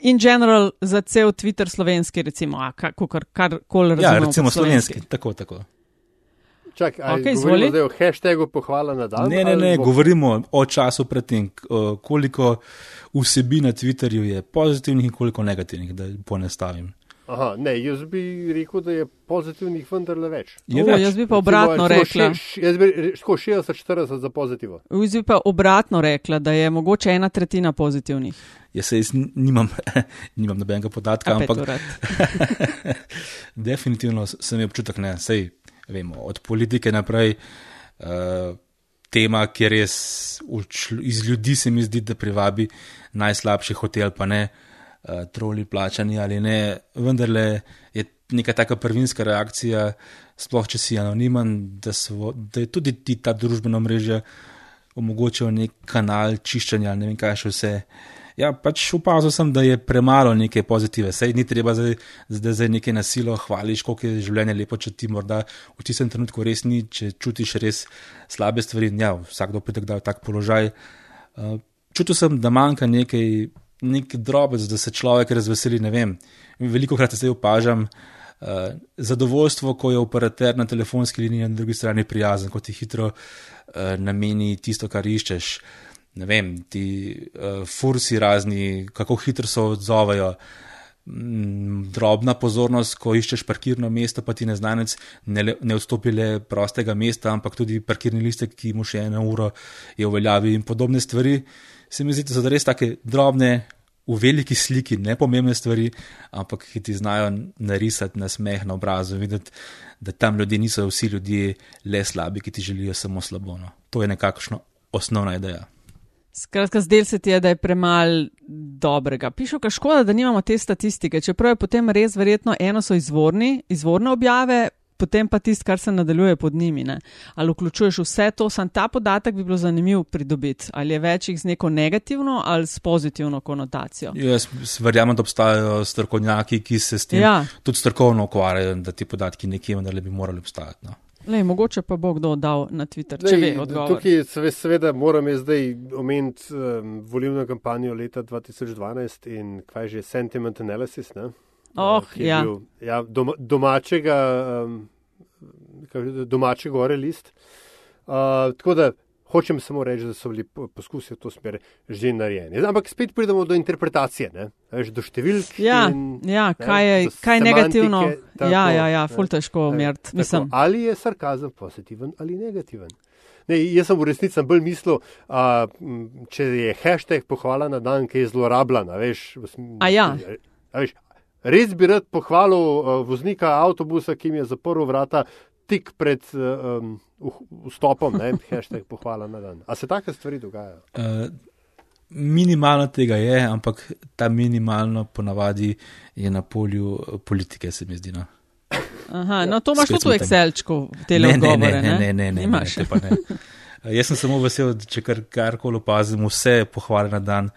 in general za cel Twitter slovenski, recimo, a kar koli razumemo. Ja, recimo slovenski, tako, tako. Čak, okay, govorimo zdaj o hashtagu pohvala na dan? Ne, ne, ne, bo... govorimo o času predtem, koliko vsebin na Twitterju je pozitivnih in koliko negativnih, da ponestavim. Aha, ne, jaz bi rekel, da je pozitivnih vendarle več. Je o, več. Jaz bi pa obratno rekla. Jaz bi rekel 60-40 za pozitivno. Jaz bi pa obratno rekla, da je mogoče ena tretjina pozitivnih. Jaz se nimam, nimam nobenega podatka, ampak definitivno sem imel občutek, da se vemo, od politike naprej. Uh, Tema, kjer res iz ljudi se mi zdi, da privabi najslabši hotel, pa ne uh, uh, troli plačani ali ne, vendarle je neka taka prvinska reakcija, sploh če si anonimen, da, svo, da je tudi ti ta družbena mreža omogočila nek kanal čiščenja, ne vem kaj še vse. Ja, pač opazil sem, da je premalo neke pozitive. Sej ni treba zdaj, zdaj, zdaj nekaj nasilo hvališ, koliko je življenje lepo, če ti morda v tistem trenutku res ni, če čutiš res slabe stvari. Ja, vsakdo pride v tak položaj. Uh, čutil sem, da manjka nekaj nek drobec, da se človek razveseli. Veliko krat se opažam uh, zadovoljstvo, ko je operater na telefonski liniji na drugi strani prijazen, ko ti hitro uh, nameni tisto, kar iščeš. Ne vem, ti uh, fursi razni, kako hitro se odzovejo. Mm, drobna pozornost, ko iščeš parkirno mesto, pa ti neznanec ne, ne vstopi le prostega mesta, ampak tudi parkirni listek, ki mu še eno uro je v veljavi in podobne stvari. Se mi zdi, da so res tako drobne, v veliki sliki, ne pomembne stvari, ampak ki ti znajo narisati na smeh na obrazu, videti, da tam ljudje niso vsi ljudje le slabi, ki ti želijo samo slabo. No. To je nekakšno osnovna ideja. Skratka, zdel se ti je, da je premalo dobrega. Pišem, ka škoda, da nimamo te statistike, čeprav je potem res verjetno eno so izvorni, izvorne objave, potem pa tisto, kar se nadaljuje pod njimi. Ne? Ali vključuješ vse to, samo ta podatek bi bilo zanimivo pridobiti. Ali je več jih z neko negativno ali s pozitivno konotacijo. Jaz verjamem, da obstajajo strokovnjaki, ki se s tem ja. tudi strokovno ukvarjajo, da ti podatki nekje vendar bi morali obstajati. No. Lej, mogoče pa bo kdo dal na Twitter, če ve odgovor. Tukaj seveda moram jaz zdaj omeniti um, volilno kampanjo leta 2012 in kaj že sentiment analysis. Ne? Oh, ja. Bil, ja, doma, domačega, um, domačega gore list. Uh, tako da hočem samo reči, da so bili poskusi v to smer že narejeni. Ampak spet pridemo do interpretacije, Veš, do številk. Ja, in, ja kaj je, kaj je negativno. Tako, ja, ja, ja, ful težko meriti. Ali je sarkazem pozitiven ali negativen. Ne, jaz sem v resnici bolj mislil, a, če je hashtag pohvala na dan, ki je zlorabljen. A ja. A veš, res bi rad pohvalil voznika avtobusa, ki mi je zaprl vrata tik pred um, vstopom, ne, hashtag pohvala na dan. A se take stvari dogajajo? Uh, minimalno tega je, ampak ta minimalno ponavadi je na polju politike, se mi zdi. No. Aha, no to imaš tudi v Excelčku, te le odgovore. Ne, ne, ne, ne, ne, ne, ne. Jaz sem samo vesel, če kar, karkoli opazim, vse pohvale na dan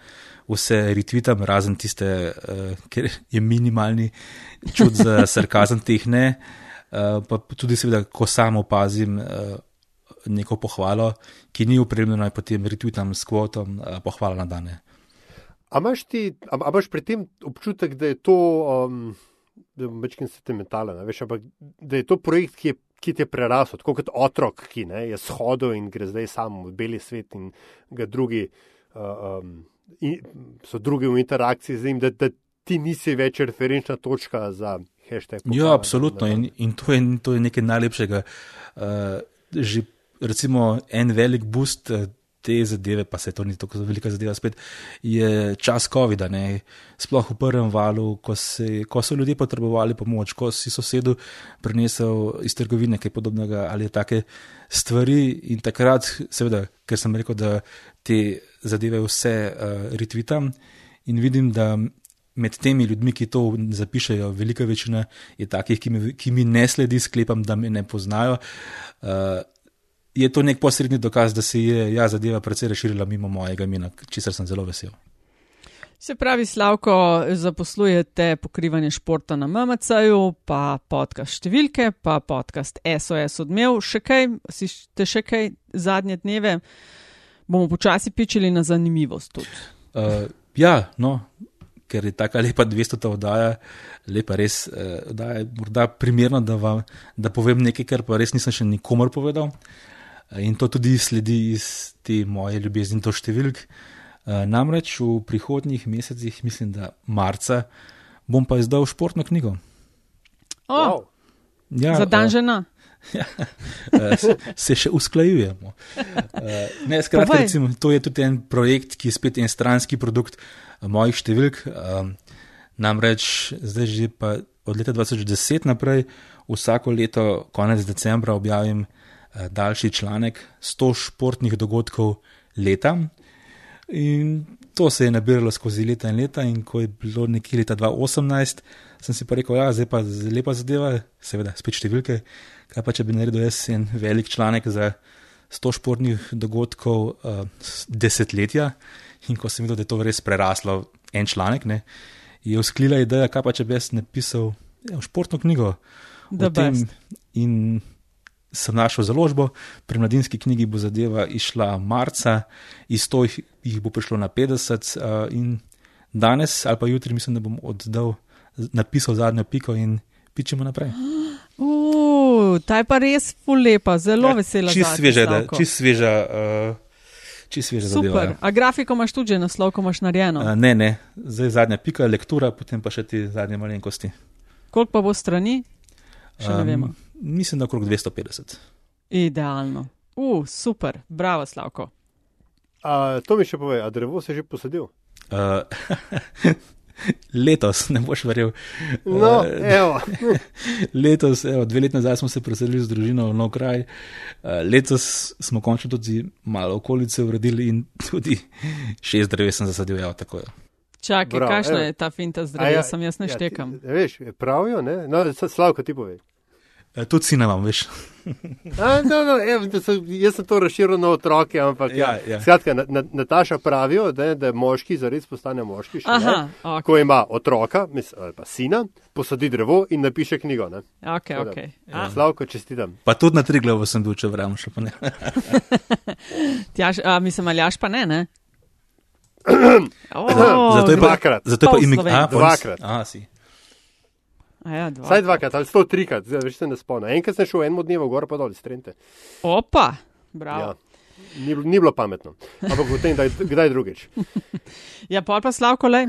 vse retvitam, razen tiste, uh, ker je minimalni čut za sarkazem teh ne. Uh, pa tudi, seveda, ko sam opazim uh, neko pohvalo, ki ni upremljena, potem retvitam s kvotom uh, pohvala na dane. A imaš ti, a, a imaš pri tem občutek, da je to, um, da je večkrat sentimentalen, veš, ampak da je to projekt, ki je. Ki te je prerasel, tako kot otrok, ki ne, je shodil in gre zdaj samo v beli svet, in ga drugi uh, um, in, so drugi v interakciji z njim, da, da ti nisi več referenčna točka za hashtag. Ja, absolutno. In, in to, je, to je nekaj najlepšega. Uh, že recimo en velik boost eh, te zadeve, pa se to ni tako velika zadeva spet, je čas COVID-a. Sploh v prvem valu, ko, se, ko so ljudje potrebovali pomoč, ko si sosedu prinesel iz trgovine kaj podobnega ali take stvari in takrat, seveda, ker sem rekel, da te zadeve vse uh, retvitam in vidim, da med temi ljudmi, ki to zapišajo, velika večina je takih, ki mi, ki mi ne sledi, sklepam, da me ne poznajo. Uh, je to nek posredni dokaz, da se je ja, zadeva precej razširila mimo mojega imena, česar sem zelo vesel. Se pravi, Slavko, zaposlujete pokrivanje športa na MMC-ju, pa podcast številke, pa podcast SOS odmev. Še kaj, si te še kaj zadnje dneve? Bomo počasi pičili na zanimivost tudi. Uh, ja, no, ker je tako lepa 200 ta oddaja, lepa res, uh, da je morda primerno, da, vam, da povem nekaj, kar pa res nisem še nikomor povedal. Uh, In to tudi sledi iz te moje ljubezni do številk. Eh, namreč v prihodnjih mesecih, mislim, da marca, bom pa izdal športno knjigo. Oh, wow. ja, za dan žena. Ja, eh, se še usklajujemo. Eh, ne, skratka, recimo, to je tudi en projekt, ki je spet en stranski produkt mojih številk. Namreč zdaj že od leta 2010 naprej, vsako leto, konec decembra, objavim Eh, daljši članek 100 športnih dogodkov leta. In to se je nabiralo skozi leta in leta, in ko je bilo nekje leta 2018, sem si pa rekel, da ja, je pa lepa zadeva, seveda, spet številke. Kaj pa če bi naredil jaz en velik članek za 100 športnih dogodkov uh, desetletja, in ko sem videl, da je to res preraslo en članek, ne, je usklila ideja, kaj pa če bi jaz napisal ja, športno knjigo. In sem našel založbo, pri mladinski knjigi bo zadeva išla marca, iz to jih, jih bo prišlo na 50 uh, in danes ali pa jutri mislim, da bom oddal, napisal zadnjo piko in pičemo naprej. Uh, ta je pa res fulepa, zelo ja, vesela. Čist sveža, da, čist sveža. Uh, Super, zadeva, ja. a grafiko imaš tudi, naslov, ko imaš narejeno? Uh, ne, ne, zdaj zadnja pika, lektura, potem pa še ti zadnje malenkosti. Koliko pa bo strani? Še ne um, vemo mislim, da okrog 250. Idealno. Uf, uh, super, bravo, Slavko. A, to mi še pove, a drevo se je že posadil? Uh, letos, ne boš verjel. No, uh, evo. letos, evo, dve leti nazaj smo se preselili z družino v nov kraj. Uh, letos smo končno tudi malo okolice uredili in tudi šest dreves sem zasadil, evo, tako je. Čakaj, kakšna je ta finta zdravja, ja, sem jaz ne ja, štekam. Ti, veš, pravijo, ne? No, Slavko, ti povej. E, tudi si ne imam, veš. A, no, no, ev, sem, jaz sem to razširil na otroke, ampak ja, ja. ja. Skratka, na, na, Nataša pravi, da, da moški zares postane moški. Še, Aha, okay. Ko ima otroka, mis, ali pa sina, posadi drevo in napiše knjigo. Okay, okay. Ja. Slavko, čestitam. Pa tudi na tri glavo sem bil, če vrem še pa ne. Tjaž, a, mislim, ali jaš pa ne, ne? oh, zato je pa dvakrat. Zato je pa ime. Dvakrat. A, si. Ja, Saj dvakrat ali sto trikrat, zdaj več se ne spomnim. Enkrat sem šel eno dnevo gor, pa dol, strente. Opa, bravo. Ja. Ni, ni bilo pametno, ampak v tem, da je kdaj drugič. ja, pa pa Slavko, le,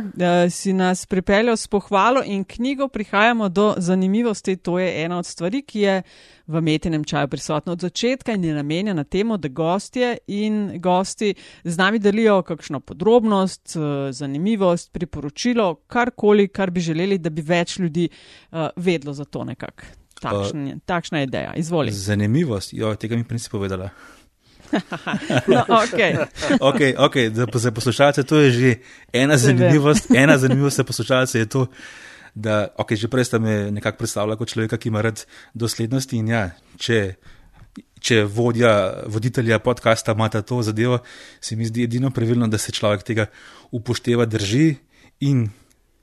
si nas pripeljal s pohvalo in knjigo, prihajamo do zanimivosti. To je ena od stvari, ki je v metinem čaju prisotna od začetka in je namenjena temu, da gostje in gosti z nami delijo kakšno podrobnost, zanimivost, priporočilo, karkoli, kar bi želeli, da bi več ljudi uh, vedlo za to nekako. Takšna, takšna je ideja. Izvolite. Zanimivost, jo, tega mi nisi povedala. no, okay. okay, okay, za poslušalce to je že ena zanimivost. Ena zanimivost za poslušalce je to, da okay, že prej ste me nekako predstavljali kot človeka, ki ima rad doslednosti. In ja, če, če vodja, voditelja podcasta ima to zadevo, se mi zdi edino pravilno, da se človek tega upošteva, drži in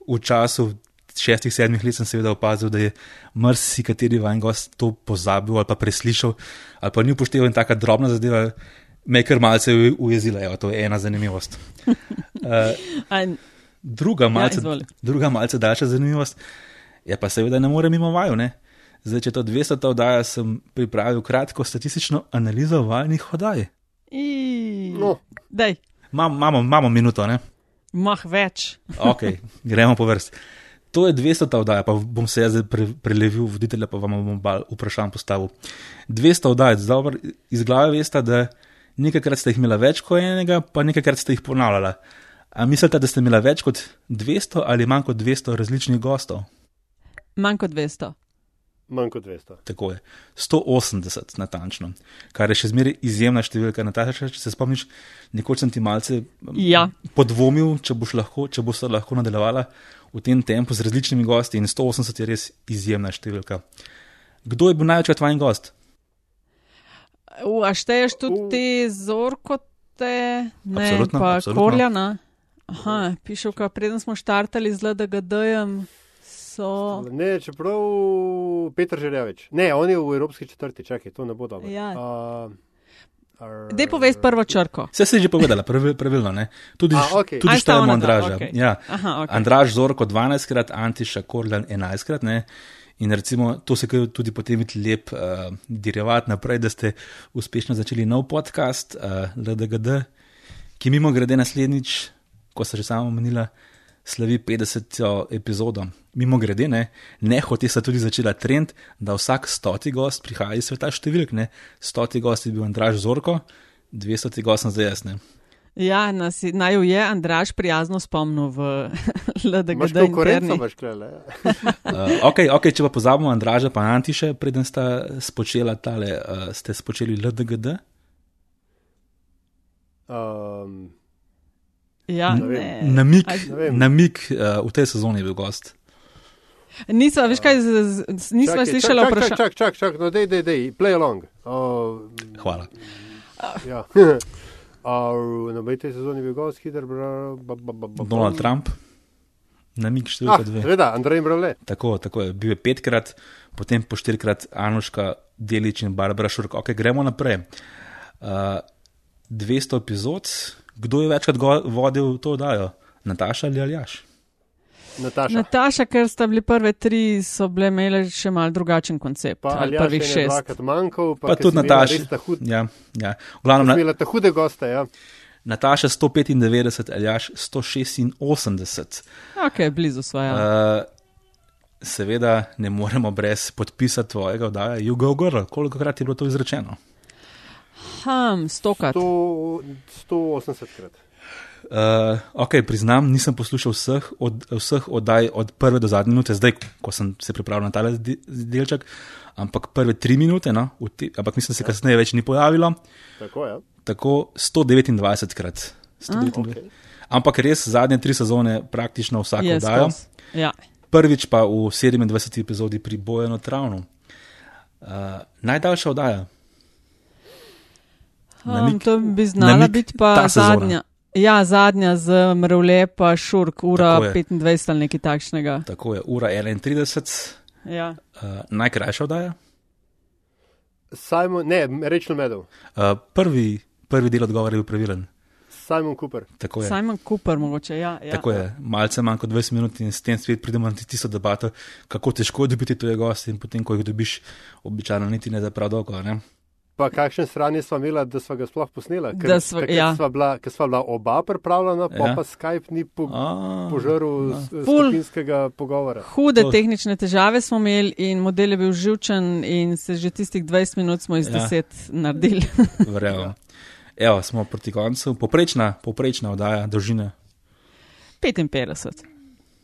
v času šestih, sedmih let sem seveda opazil, da je marsikateri vajen gost to pozabil ali pa preslišal, ali pa ni upošteval in taka drobna zadeva me je kar malce ujezila. Evo, to je ena zanimivost. Uh, druga, malce, ja, druga, malce daljša zanimivost je pa seveda ne morem mimo vaju. Ne? Zdaj, če to 200 oddaja, sem pripravil kratko statistično analizo valnih oddaj. No. Imamo minuto, ne? Mah več. ok, gremo po vrsti. To je 200 ta oddaja, pa bom se jaz zdaj pre, prelevil voditelja, pa vam bom bal vprašanj postavil. 200 oddaj, zdaj iz glave veste, da nekajkrat ste jih imeli več kot enega, pa nekajkrat ste jih ponavljali. A mislite, da ste imeli več kot 200 ali manj kot 200 različnih gostov? Manj kot 200. Manj kot 200. Tako je. 180 natančno, kar je še zmeraj izjemna številka. Nataša, če se spomniš, nekoč sem ti malce Ja. podvomil, če boš lahko, če boš se lahko nadaljevala v tem tempu z različnimi gosti in 180 je res izjemna številka. Kdo je bil največkrat vajen gost? U, a šteješ tudi U. te zorkote, ne, Absolutno, pa absolutno. korjana. Aha, piše, ka preden smo štartali z LDGD-jem, so. Ne, čeprav Petr Žerjavič. Ne, on je v Evropski četrti, čakaj, to ne bo dobro. Ja. Uh, ar- Dej povej prvo črko. Vse si že povedala, pravil, pravilno. Ne? Tudi, A, okej. tudi štejemo Andraža. okej. Ja. Aha, ok. Andraž Zorko 12krat, Antiša Korlan 11krat. Ne? In recimo, to se kaj tudi potem vidi lep uh, derivat naprej, da ste uspešno začeli nov podcast uh, LDGD, ki mimo grede naslednjič, ko se že sama omenila, slavi 50. epizodo. Mimo grede, ne, ne hote se tudi začela trend, da vsak stoti gost prihaja iz sveta številk. Ne. Stoti gost je bil Andraž Zorko, 200 gost sem zdaj jaz. Ne. Ja, nas, naj jo je Andraš prijazno spomnil v Imaš LDGD konkurenco, interni. imaš klele. Uh, okay, ok, če pa pozabimo Andraža pa Antiše, preden sta spočela tale, uh, ste spočeli LDGD. Um, Ja, Ne ne. Namik, Aj, Ne vem. namik uh, v tej sezoni je bil gost. Nisva, veš kaj, z, z, nisva slišala vprašanja. čak, čak, čak, no, dej, dej, dej, play along. Uh, Hvala. ja. Uh, na tej sezoni je bil gost, hiter, Donald Trump, namik Ah, številka dve. seveda, Andrej Mravle. Tako, tako je. Bil je petkrat, potem po štirikrat Anuška, Delič in Barbara Šurk. Ok, gremo naprej. Uh, 200 epizod, kdo je večkrat vodil to oddajo? Nataša ali Aljaš? Nataša. Nataša, ker sta bili prve tri, so bile imele še mal drugačen koncept. Pa ali prvih šest. manjkal, pa, Pa tudi Nataša. hud- Ja, ja. V glavnem, ko si na, ta hude goste, ja. Nataša 195, Aljaš 186. Ok, blizu svoja. Uh, Uh, seveda ne moremo brez podpisa tvojega oddaja, you go girl. Koliko krat je bilo to izrečeno? Ham, stokrat. 100, 180 krat. Uh, ok, priznam, nisem poslušal vseh, od, vseh oddaj od prve do zadnje minute, zdaj, ko sem se pripravil na tale de- delček, ampak prve tri minute, no, te, ampak mislim, da se kasneje več ni pojavilo, Tako, ja. tako 129 krat. 129. Okay. Ampak res zadnje tri sezone, praktično vsako Je oddajo. Ja. Prvič pa v 27. epizodi pri Bojenu Travnu. Uh, najdaljša oddaja. Um, to bi znala biti pa zadnja. Ja, zadnja z Mrvle pa Šurk, ura Tako je. 25 ali nekaj takšnega. Tako je, ura 31, Ja. uh, najkrajša oddaja. Simon, ne, rečno medov. Uh, prvi, prvi del odgovora je bil pravilen. Simon Cooper. Tako je. Simon Cooper, mogoče. Ja, ja. Tako je, malce manj kot 20 minut in s tem spet pridemo na tisto debato, kako težko je dobiti tuje goste in potem, ko jih dobiš, običajno niti ne za prav dolgo. Ne? Pa kakšen sranje sva imela, da sva ga sploh posnela? Da sva- ja. sva bila, ker sva bila oba pripravljena, pa, Ja. ja. pa Skype ni po, A, požrl a. s- Ful. skupinskega pogovora. Hude To- tehnične težave smo imeli in model je bil živčen in se že tistih 20 minut smo iz Ja. 10 naredili. Verjamem. Evo, smo proti koncu. Poprečna, poprečna oddaja, dolžina 55.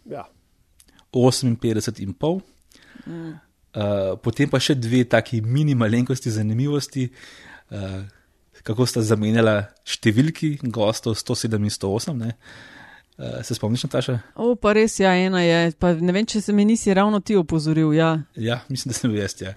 Ja. 58,5. Mm. Uh, potem pa še dve taki mini malenkosti, zanimivosti, uh, kako sta zamenjala številki gostov 107 in 108. Ne? Uh, se spomniš, Nataša? O, pa res, ja, ena je. Pa ne vem, če se mi nisi ravno ti opozoril. Ja. Ja, mislim, da sem bil jaz. Ja.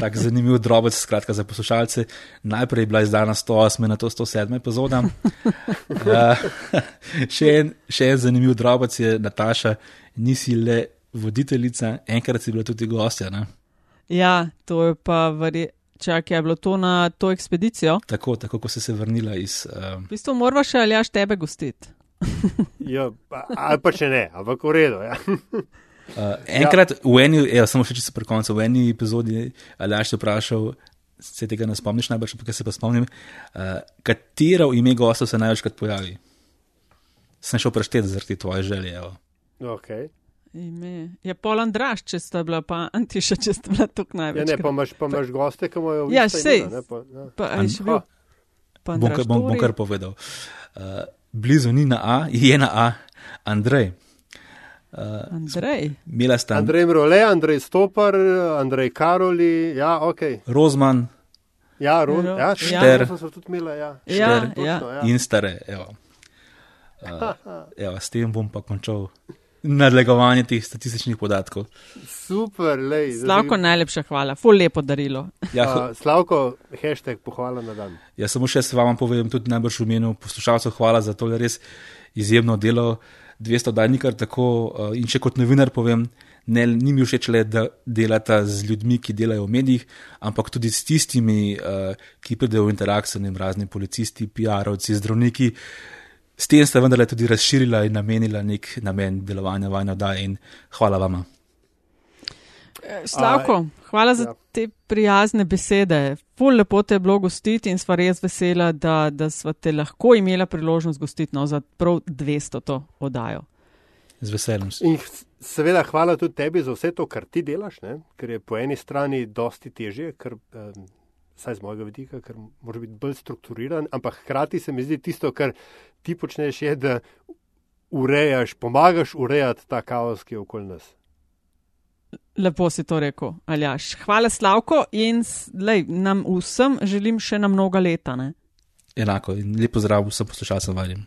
Tak zanimiv drobec, skratka za poslušalce. Najprej je bila izdana 108, na to 107 epizoda. Uh, še, en, še en zanimiv drobec je Nataša, nisi le voditeljica, enkrat si bila tudi gostja. Ne? ja, to je pa verjetno. Čak, je bilo to na to ekspedicijo. Tako, tako, ko si se vrnila iz. Uh, V bistvu morava še ali jaš tebe gostiti. Ja, pa, ali pa če ne, ampak v redu. Ja. uh, enkrat ja. v eni, ja, samo še čisto pri koncu, v eni epizodi, ali aš te vprašal, se tega ne spomniš najbolj, ampak se pa spomnim, uh, katero ime gostov se največkrat pojavi. Sem šel prešteti zaradi tvoje želje. Evo. Okay. Ime. Je pol Andraš, če sta bila, pa Antiša, če sta bila tukaj Ja, največ. ne, pa imaš, pa imaš goste, ki imajo Ja, ista sej. imena, ne, pa, ja. Pa, bil? Pa Bom, bom, bom kar povedal. Uh, blizu ni na A, je na A, Andrej. Uh, Andrej. Mila sta Andrej Mrole, Andrej Stopar, Andrej Karoli, ja, ok. Rozman Ja, Ron, Ro- ja, ja. Šter. So tudi imela, ja. Ja, Šter. ja. Točno, ja. in stare. Evo. Uh, evo, s tem bom pa končal nadlegovanje teh statističnih podatkov. Super, lej. Slavko, najlepša hvala, ful lepo darilo. Ja, A, Slavko, hashtag pohvala na dan. Jaz samo še se vam povem, tudi najbrž v imenu poslušalcev, hvala za to res izjemno delo. 200 dni ni kar tako, eh, in še kot novinar povem, ne, ni mi všeč le, da delata z ljudmi, ki delajo v medijih, ampak tudi s tistimi, eh, ki pridejo v interakcijo, ne vem, razni policisti, PR-ovci, zdravniki. S tem sta vendarle tudi razširila in namenila nek namen delovanja vajno da in hvala vama. Slavko, hvala za ja. te prijazne besede. Ful lepo te je bilo gostiti in sva res vesela, da, da sva te lahko imela priložnost gostiti no, za prav 200 to oddajo. Z veseljem. In seveda hvala tudi tebi za vse to, kar ti delaš, ne? ker je po eni strani dosti težje, ker, um, saj z mojega vidika, ker mora biti bolj strukturiran, ampak hkrati se mi zdi tisto, kar ti počneš, je, da urejaš, pomagaš urejati ta kaos, ki je okoli nas. Lepo si to rekel, Aljaš. Hvala Slavko in lej, nam vsem želim še na mnoga leta. Ne? Enako in lepo zdrav vsem poslušalcem vajem.